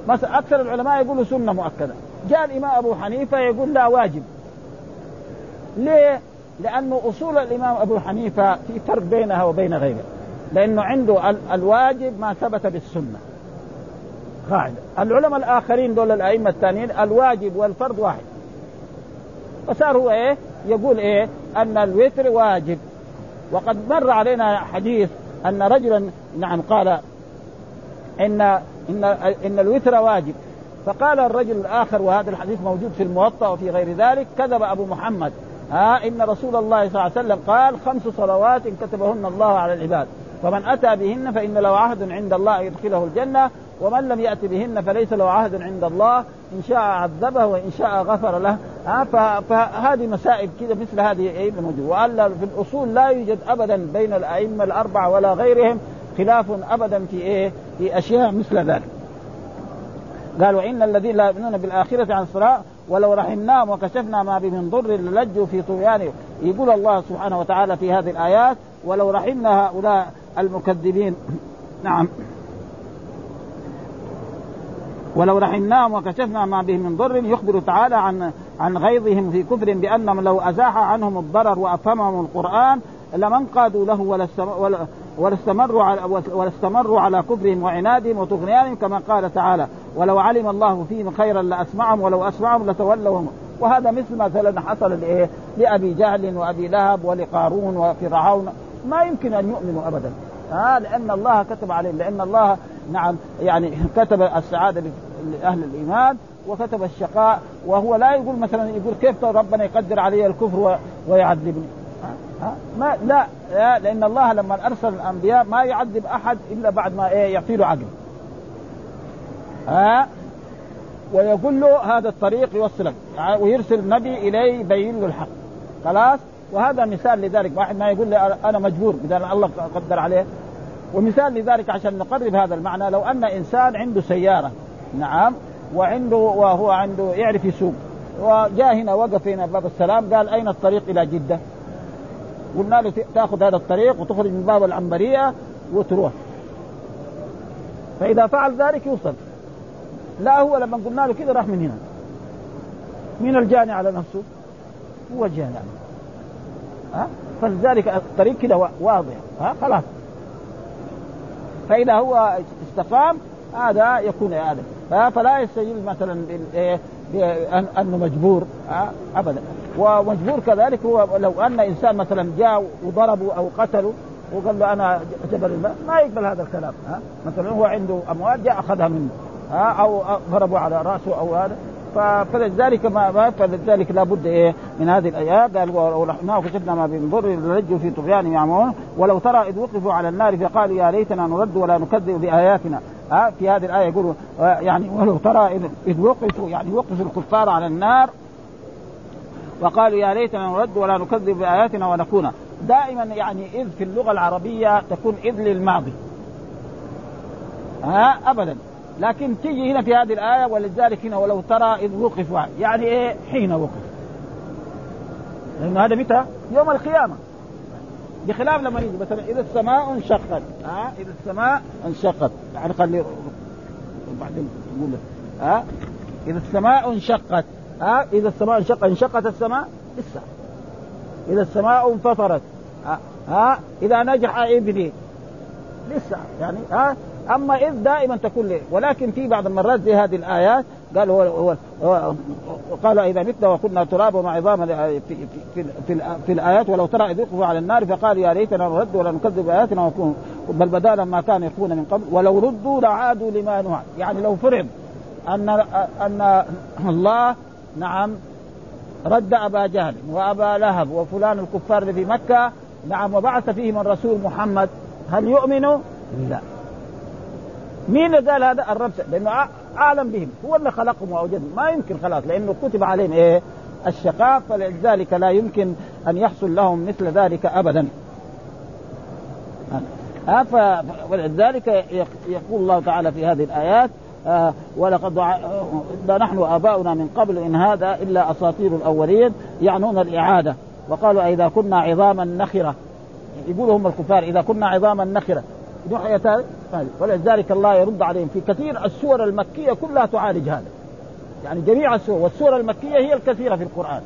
مثلا أكثر العلماء يقولوا سنة مؤكدة. جاء الإمام أبو حنيفة يقول لا واجب. ليه؟ لأنه أصول الإمام أبو حنيفة في فرق بينها وبين غيرها لأنه عنده الواجب ما ثبت بالسنة. قاعدة العلماء الآخرين دول الأئمة الثانيين الواجب والفرض واحد. فصار هو إيه؟ يقول إيه؟ أن الوتر واجب. وقد مر علينا حديث أن رجلا نعم قال ان ان إن الوتر واجب. فقال الرجل الآخر وهذا الحديث موجود في الموطأ وفي غير ذلك كذب أبو محمد. ها إن رسول الله صلى الله عليه وسلم قال خمس صلوات كتبهن الله على العباد. فمن أتى بهن فإن له عهد عند الله يدخله الجنة ومن لم يأت بهن فليس له عهد عند الله. إن شاء عذبه وإن شاء غفر له. ها فهذه مسائل كذا مثل هذه إيه موجود وألا في الأصول لا يوجد أبدا بين الأئمة الأربعة ولا غيرهم خلاف أبدا في إيه في أشياء مثل ذلك. قال وإن الذين لا يؤمنون بالآخرة عن الصلاة ولو رحمناهم وكشفنا ما بهم من ضر للجوا في طغيانهم يقول الله سبحانه وتعالى في هذه الآيات ولو رحمنا هؤلاء المكذبين. نعم. ولو رحمناهم وكشفنا ما بهم من ضر يخبر تعالى عن عن غيظهم في كفر بأنهم لو أزاح عنهم الضرر وأفهمهم القرآن لما انقادوا له ولا ولاستمروا على ولاستمروا على كفرهم وعنادهم وطغيانهم كما قال تعالى ولو علم الله فيهم خيرا لأسمعهم ولو أسمعهم لتولوا وهذا مثل مثلا حصل لإيه؟ لأبي جهل وأبي لهب ولقارون وفرعون ما يمكن أن يؤمنوا ابدا ها لأن الله كتب عليهم لأن الله نعم يعني كتب السعادة لأهل الإيمان وكتب الشقاء وهو لا يقول مثلا يقول كيف ربنا يقدر علي الكفر ويعذبني؟ ما لا لأن الله لما أرسل الأنبياء ما يعذب أحد إلا بعد ما إيه يعطي له عقل ها؟ ويقول له هذا الطريق يوصلك. ويرسل نبي إليه يبين له الحق. خلاص؟ وهذا مثال لذلك. واحد ما يقول لي أنا مجبور اذا الله قدر عليه. ومثال لذلك عشان نقرب هذا المعنى. لو أن إنسان عنده سيارة نعم وعنده وهو عنده يعرف يسوق. وجاء هنا وقف هنا باب السلام قال أين الطريق إلى جدة؟ قلنا له تأخذ هذا الطريق وتخرج من باب العنبرية وتروح. فإذا فعل ذلك يوصل. لا هو لما قلنا له كذا راح من هنا. مين الجاني على نفسه؟ هو الجاني على نفسه. ها؟ فلذلك الطريق كذا واضح. ها؟ خلاص. فإذا هو استقام هذا يكون هذا فلا يستجيب مثلا إنه مجبور. ابدا. ومجبور كذلك هو لو أن إنسان مثلا جاء وضربه أو قتله وقال له أنا جبل الماء ما يقبل هذا الكلام ها؟ مثلا هو عنده أموال جاء أخذها منه ها؟ أو ضربوا على رأسه أو هذا. فلذلك ما فلذلك لابد إيه من هذه الايات قال ورحمناه كشفنا ما بنضر لرجوا في طغيان يعمون ولو ترى اذ وقفوا على النار فقالوا يا ليتنا نرد ولا نكذب باياتنا ها؟ في هذه الآية يقولوا يعني ولو ترى اذ وقفوا يعني وقفوا الكفار على النار وقالوا يا ليتنا نرد ولا نكذب بآياتنا ونكون دائما يعني إذ في اللغة العربية تكون إذ للماضي. ها؟ ابدا. لكن تيجي هنا في هذه الآية ولذلك هنا ولو ترى إذ وقفوا يعني إيه؟ حين وقف. لأنه هذا متى؟ يوم القيامة. بخلاف لما يجي مثلا إذا السماء انشقت. ها؟ إذا السماء انشقت. يعني خلي بعدين نقول ها؟ إذا السماء انشقت. ها؟ إذا السماء انشقت انشقت السماء لسه. إذا السماء انفطرت ها, إذا نجح ابني لسه. يعني ها؟ أما إذ دائما تكون لي. ولكن في بعض المرات زي هذه الآيات قال هو, هو, هو قال إذا متنا وكنا ترابا وعظاما في, في, في, في, في الآيات ولو ترى إذ على النار فقال يا ليتنا نرد ولا نكذب باياتنا ونكون بل بدا ما كان يخفون من قبل ولو ردوا لعادوا لما نهى. يعني لو فرض ان أن الله نعم. رد أبا جهل وأبا لهب وفلان الكفار اللي في مكة. نعم وبعث فيهم الرسول محمد. هل يؤمنوا؟ لا. مين اللي قال هذا؟ الرب لأنه اعلم بهم. هو اللي خلقهم وأوجدهم. ما يمكن خلاص لأنه كتب عليهم إيه؟ الشقاء فلذلك لا يمكن أن يحصل لهم مثل ذلك ابدا. ها؟ ولذلك يقول الله تعالى في هذه الآيات آه ولقد نحن اباؤنا من قبل إن هذا إلا أساطير الأولين يعنون الإعادة. وقالوا إذا كنا عظاما نخرة. يقولوا هم الكفار إذا كنا عظاما نخرة. نحية ولذلك الله يرد عليهم في كثير السور المكية كلها تعالج هذا. يعني جميع السور والسور المكية هي الكثيرة في القرآن.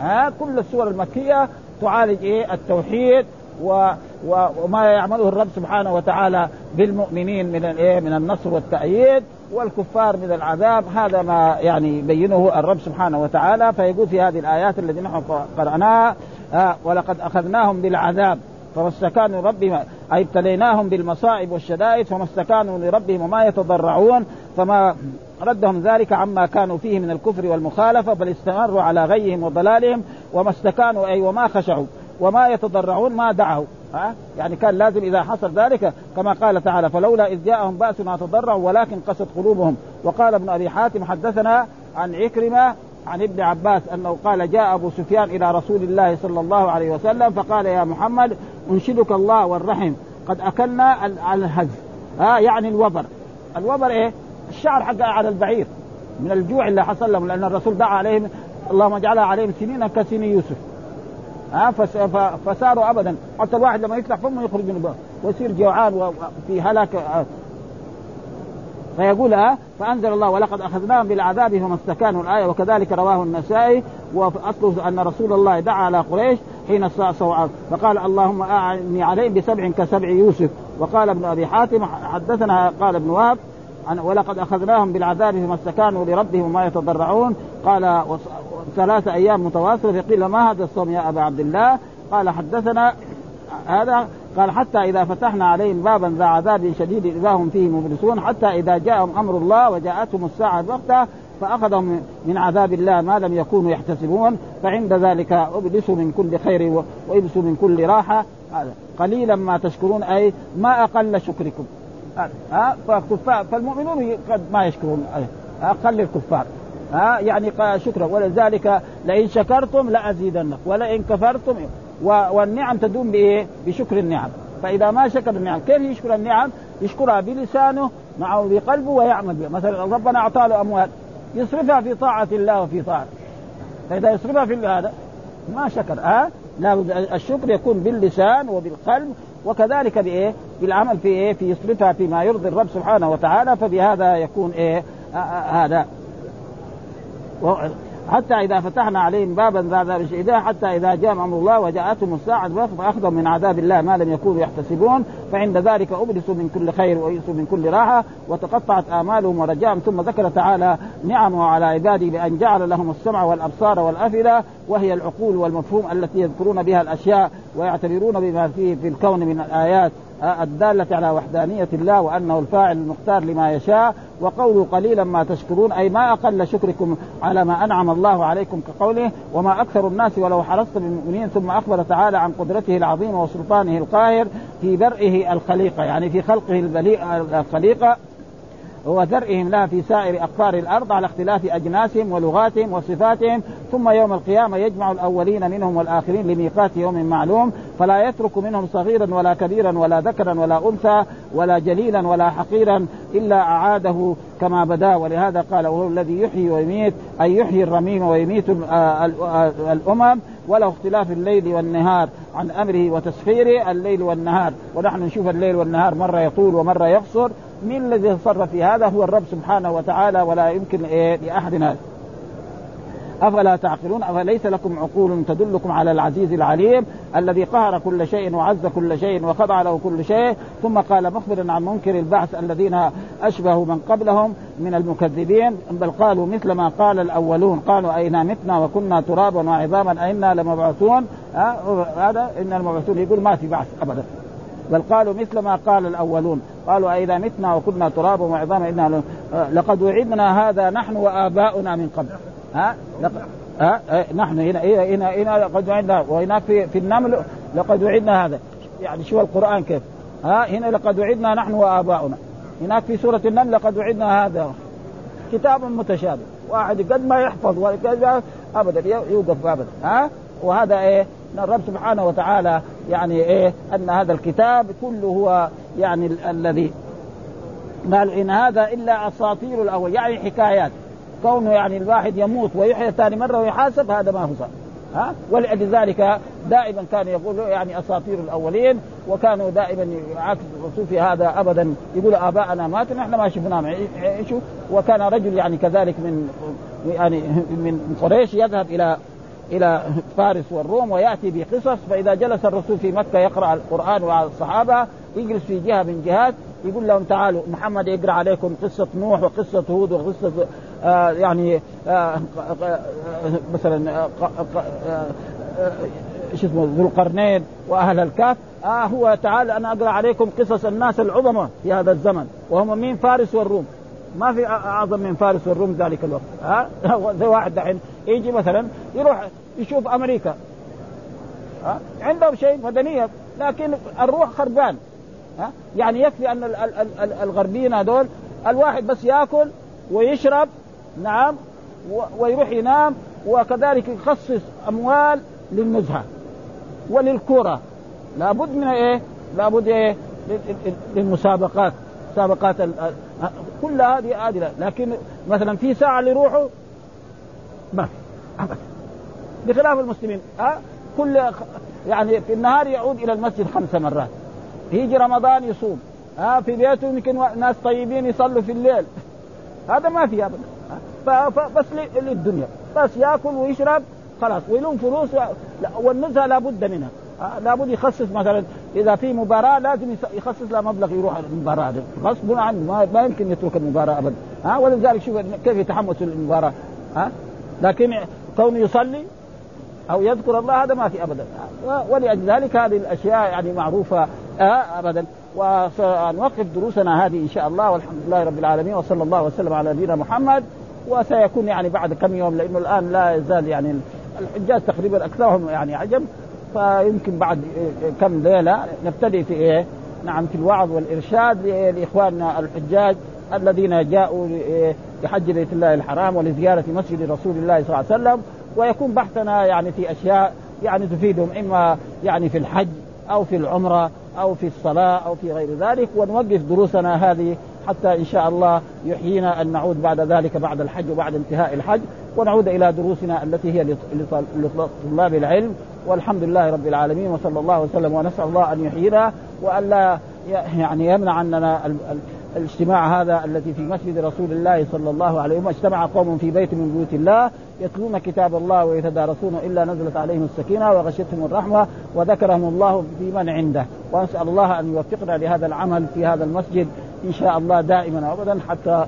ها كل السور المكية تعالج إيه؟ التوحيد و وما يعمله الرب سبحانه وتعالى بالمؤمنين من الايه من النصر والتأييد والكفار من العذاب. هذا ما يعني يبينه الرب سبحانه وتعالى فيقول في هذه الآيات التي نحن قرأناها آه ولقد أخذناهم بالعذاب فما استكانوا لربهم أي ابتليناهم بالمصائب والشدائد فما استكانوا لربهم وما يتضرعون فما ردهم ذلك عما كانوا فيه من الكفر والمخالفة بل استمروا على غيهم وضلالهم وما استكانوا أي وما خشعوا وما يتضرعون ما دعوا. ها؟ يعني كان لازم إذا حصل ذلك كما قال تعالى فلولا إذ جاءهم بأسنا تضرعوا ولكن قست قلوبهم. وقال ابن أبي حاتم حدثنا عن عكرمة عن ابن عباس أنه قال جاء أبو سفيان إلى رسول الله صلى الله عليه وسلم فقال يا محمد أنشدك الله والرحم قد أكلنا الهز. ها؟ يعني الوبر. الوبر إيه؟ الشعر حق على البعير من الجوع اللي حصل لهم لأن الرسول دعا عليهم اللهم اجعلها عليهم سنين كسن يوسف. ها فساروا ابدا. حتى الواحد لما يفتح فمه يخرج من ويصير جوعان وفي هلاك فيقول ها فأنزل الله ولقد أخذناهم بالعذاب فما استكانوا الآية. وكذلك رواه النسائي. وأصله أن رسول الله دعا على قريش حين استعصوا فقال اللهم أعني عليهم بسبع كسبع يوسف. وقال ابن أبي حاتم حدثنا قال ابن وهب ولقد أخذناهم بالعذاب فما استكانوا لربهم وما يتضرعون. قال ثلاث أيام متواصلة. فقيل ما هذا الصوم يا أبا عبد الله؟ قال حدثنا هذا قال حتى إذا فتحنا عليهم بابا ذا عذاب شديد إذا هم فيه مبلسون حتى إذا جاءهم أمر الله وجاءتهم الساعة بغته فأخذهم من عذاب الله ما لم يكونوا يحتسبون. فعند ذلك أبلسوا من كل خير وابلسوا من كل راحة. قليلا ما تشكرون أي ما أقل شكركم. ها فالمؤمنون قد ما يشكرون أقل الكفار. ها يعني شكرا. ولذلك لئن شكرتم لأزيدنكم. ولئن كفرتم والنعم تدوم بايه؟ بشكر النعم. فإذا ما شكر النعم كيف يشكر النعم؟ يشكرها بلسانه معه بقلبه ويعمل بها مثلا ربنا أعطاه له أموال يصرفها في طاعة الله وفي طاعته. فإذا يصرفها في هذا ما شكر. ها لا الشكر يكون باللسان وبالقلب وكذلك بإيه؟ بالعمل في إيه؟ في يصرفها فيما يرضي الرب سبحانه وتعالى فبهذا يكون إيه؟ هذا حتى إذا فتحنا عليهم بابا ذا ذا شديدا حتى إذا جاء أمر الله وجاءتهم الساعة فاخذهم من عذاب الله ما لم يكونوا يحتسبون. فعند ذلك أبلسوا من كل خير ويئسوا من كل راحة وتقطعت آمالهم ورجاهم ثم ذكر تعالى نعمه على عباده بأن جعل لهم السمع والأبصار والأفئدة وهي العقول والمفهوم التي يذكرون بها الأشياء ويعتبرون بما فيه في الكون من الآيات. الدالة على وحدانية الله وأنه الفاعل المختار لما يشاء وقوله قليلا ما تشكرون أي ما أقل شكركم على ما أنعم الله عليكم كقوله وما أكثر الناس ولو حرصت بالمؤمنين ثم أخبر تعالى عن قدرته العظيمة وسلطانه القاهر في برئه الخليقة يعني في خلقه الخليقة وذرئهم لها في سائر أقطار الأرض على اختلاف أجناسهم ولغاتهم وصفاتهم ثم يوم القيامة يجمع الأولين منهم والآخرين لميقات يوم معلوم فلا يترك منهم صغيرا ولا كبيرا ولا ذكرا ولا أنثى ولا جليلا ولا حقيرا إلا أعاده كما بدا ولهذا قال وهو الذي يحيي ويميت أي يحيي الرميم ويميت الأمم ولو اختلاف الليل والنهار عن أمره وتسخيره الليل والنهار. ونحن نشوف الليل والنهار مرة يطول ومرة يقصر. من الذي يتصرف في هذا؟ هو الرب سبحانه وتعالى ولا يمكن لأحد هذا. أفلا تعقلون؟ أفليس لكم عقول تدلكم على العزيز العليم الذي قهر كل شيء وعز كل شيء وخضع له كل شيء؟ ثم قال مخبرا عن منكر البعث الذين أشبهوا من قبلهم من المكذبين بل قالوا مثل ما قال الأولون. قالوا اينا متنا وكنا ترابا وعظاما؟ اينا لمبعوثون؟ هذا إن المبعوثون يقول ما في بعث أبدا. بل قالوا مثل ما قال الأولون. قالوا اذا متنا وكنا ترابا وعظاما؟ إنا لقد وعدنا هذا نحن وآباؤنا من قبل. ها؟ ها؟ نحن هنا هنا هنا لقد وعدنا وهناك في في النمل لقد وعدنا هذا. يعني شو القرآن كيف؟ ها؟ هنا لقد وعدنا نحن وآباؤنا. هناك في سورة النمل لقد وعدنا هذا. كتاب متشابه. واحد قد ما يحفظ وكذا ابدا يوقف ابدا. ها؟ وهذا إيه؟ الرب سبحانه وتعالى يعني إيه؟ أن هذا الكتاب كله هو يعني الذي قال إن هذا إلا أساطير الأول. يعني حكايات. كونه يعني الواحد يموت ويحيى ثاني مرة ويحاسب هذا ما هو صح. ها؟ ولذلك دائما كان يقول يعني أساطير الأولين وكانوا دائما عكس الرسول في هذا ابدا. يقول آباءنا ماتوا نحن ما شفناهم. يعيشوا وكان رجل يعني كذلك من يعني من قريش يذهب إلى إلى فارس والروم ويأتي بقصص. فإذا جلس الرسول في مكة يقرأ القرآن مع الصحابة يجلس في جهة من جهات يقول لهم تعالوا محمد يقرأ عليكم قصة نوح وقصة هود وقصة آه يعني آه آه مثلا شو اسمه ذو القرنين وأهل الكهف. آه هو تعال أنا أقرأ عليكم قصص الناس العظماء في هذا الزمن وهم من فارس والروم. ما في أعظم من فارس والروم ذلك الوقت. ها؟ زي واحد دحين يجي مثلا يروح يشوف أمريكا. ها؟ عندهم شيء مدنيه لكن الروح خربان. ها؟ يعني يكفي أن الغربيين هذول الواحد بس يأكل ويشرب نعم ويروح ينام وكذلك يخصص أموال للنزهه وللكرة. لابد من إيه؟ لابد إيه؟ للمسابقات مسابقات كل هذه هذه لكن مثلا في ساعة لروحه ما ابدا. بخلاف المسلمين ها؟ كل يعني في النهار يعود إلى المسجد خمس مرات. يجي رمضان يصوم. ها في بيته يمكن ناس طيبين يصلوا في الليل. هذا ما في ابدا. بس للدنيا. بس ياكل ويشرب خلاص. ويلوم فلوس والنزهة لابد منها. لابد يخصص مثلا إذا في مباراة لازم يخصص لها مبلغ يروح المباراة غصب عنه. ما, يمكن يترك المباراة ابدا. ها ولذلك شوف كيف يتحمس للمباراة. ها لكن كونه يصلي أو يذكر الله هذا ما في ابدا. ولأجل ذلك هذه الأشياء يعني معروفة ابدا. وسنوقف دروسنا هذه إن شاء الله والحمد لله رب العالمين وصلى الله وسلم على نبينا محمد. وسيكون يعني بعد كم يوم لأنه الآن لا يزال يعني الحجاج تقريبا أكثرهم يعني عجم فيمكن بعد كم ليلة نبتدي في إيه؟ نعم في الوعظ والإرشاد لإخواننا الحجاج الذين جاءوا لحج بيت الله الحرام ولزيارة مسجد رسول الله صلى الله عليه وسلم. ويكون بحثنا يعني في أشياء يعني تفيدهم إما يعني في الحج أو في العمرة أو في الصلاة أو في غير ذلك ونوقف دروسنا هذه حتى إن شاء الله يحيينا أن نعود بعد ذلك بعد الحج وبعد انتهاء الحج ونعود إلى دروسنا التي هي لطلاب العلم. والحمد لله رب العالمين وصلى الله وسلم ونسأل الله أن يحيينا وأن لا يعني يمنع عننا الاجتماع هذا الذي في مسجد رسول الله صلى الله عليه وسلم اجتمع قوم في بيت من بيوت الله يتلون كتاب الله ويتدارسون إلا نزلت عليهم السكينة وغشتهم الرحمة وذكرهم الله في من عنده. ونسال الله أن يوفقنا لهذا العمل في هذا المسجد إن شاء الله دائما وأبدا حتى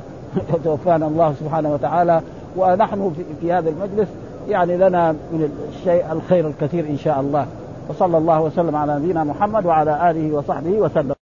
يتوفانا الله سبحانه وتعالى. ونحن في هذا المجلس يعني لنا من الشيء الخير الكثير إن شاء الله. وصلى الله وسلم على نبينا محمد وعلى آله وصحبه وسلم.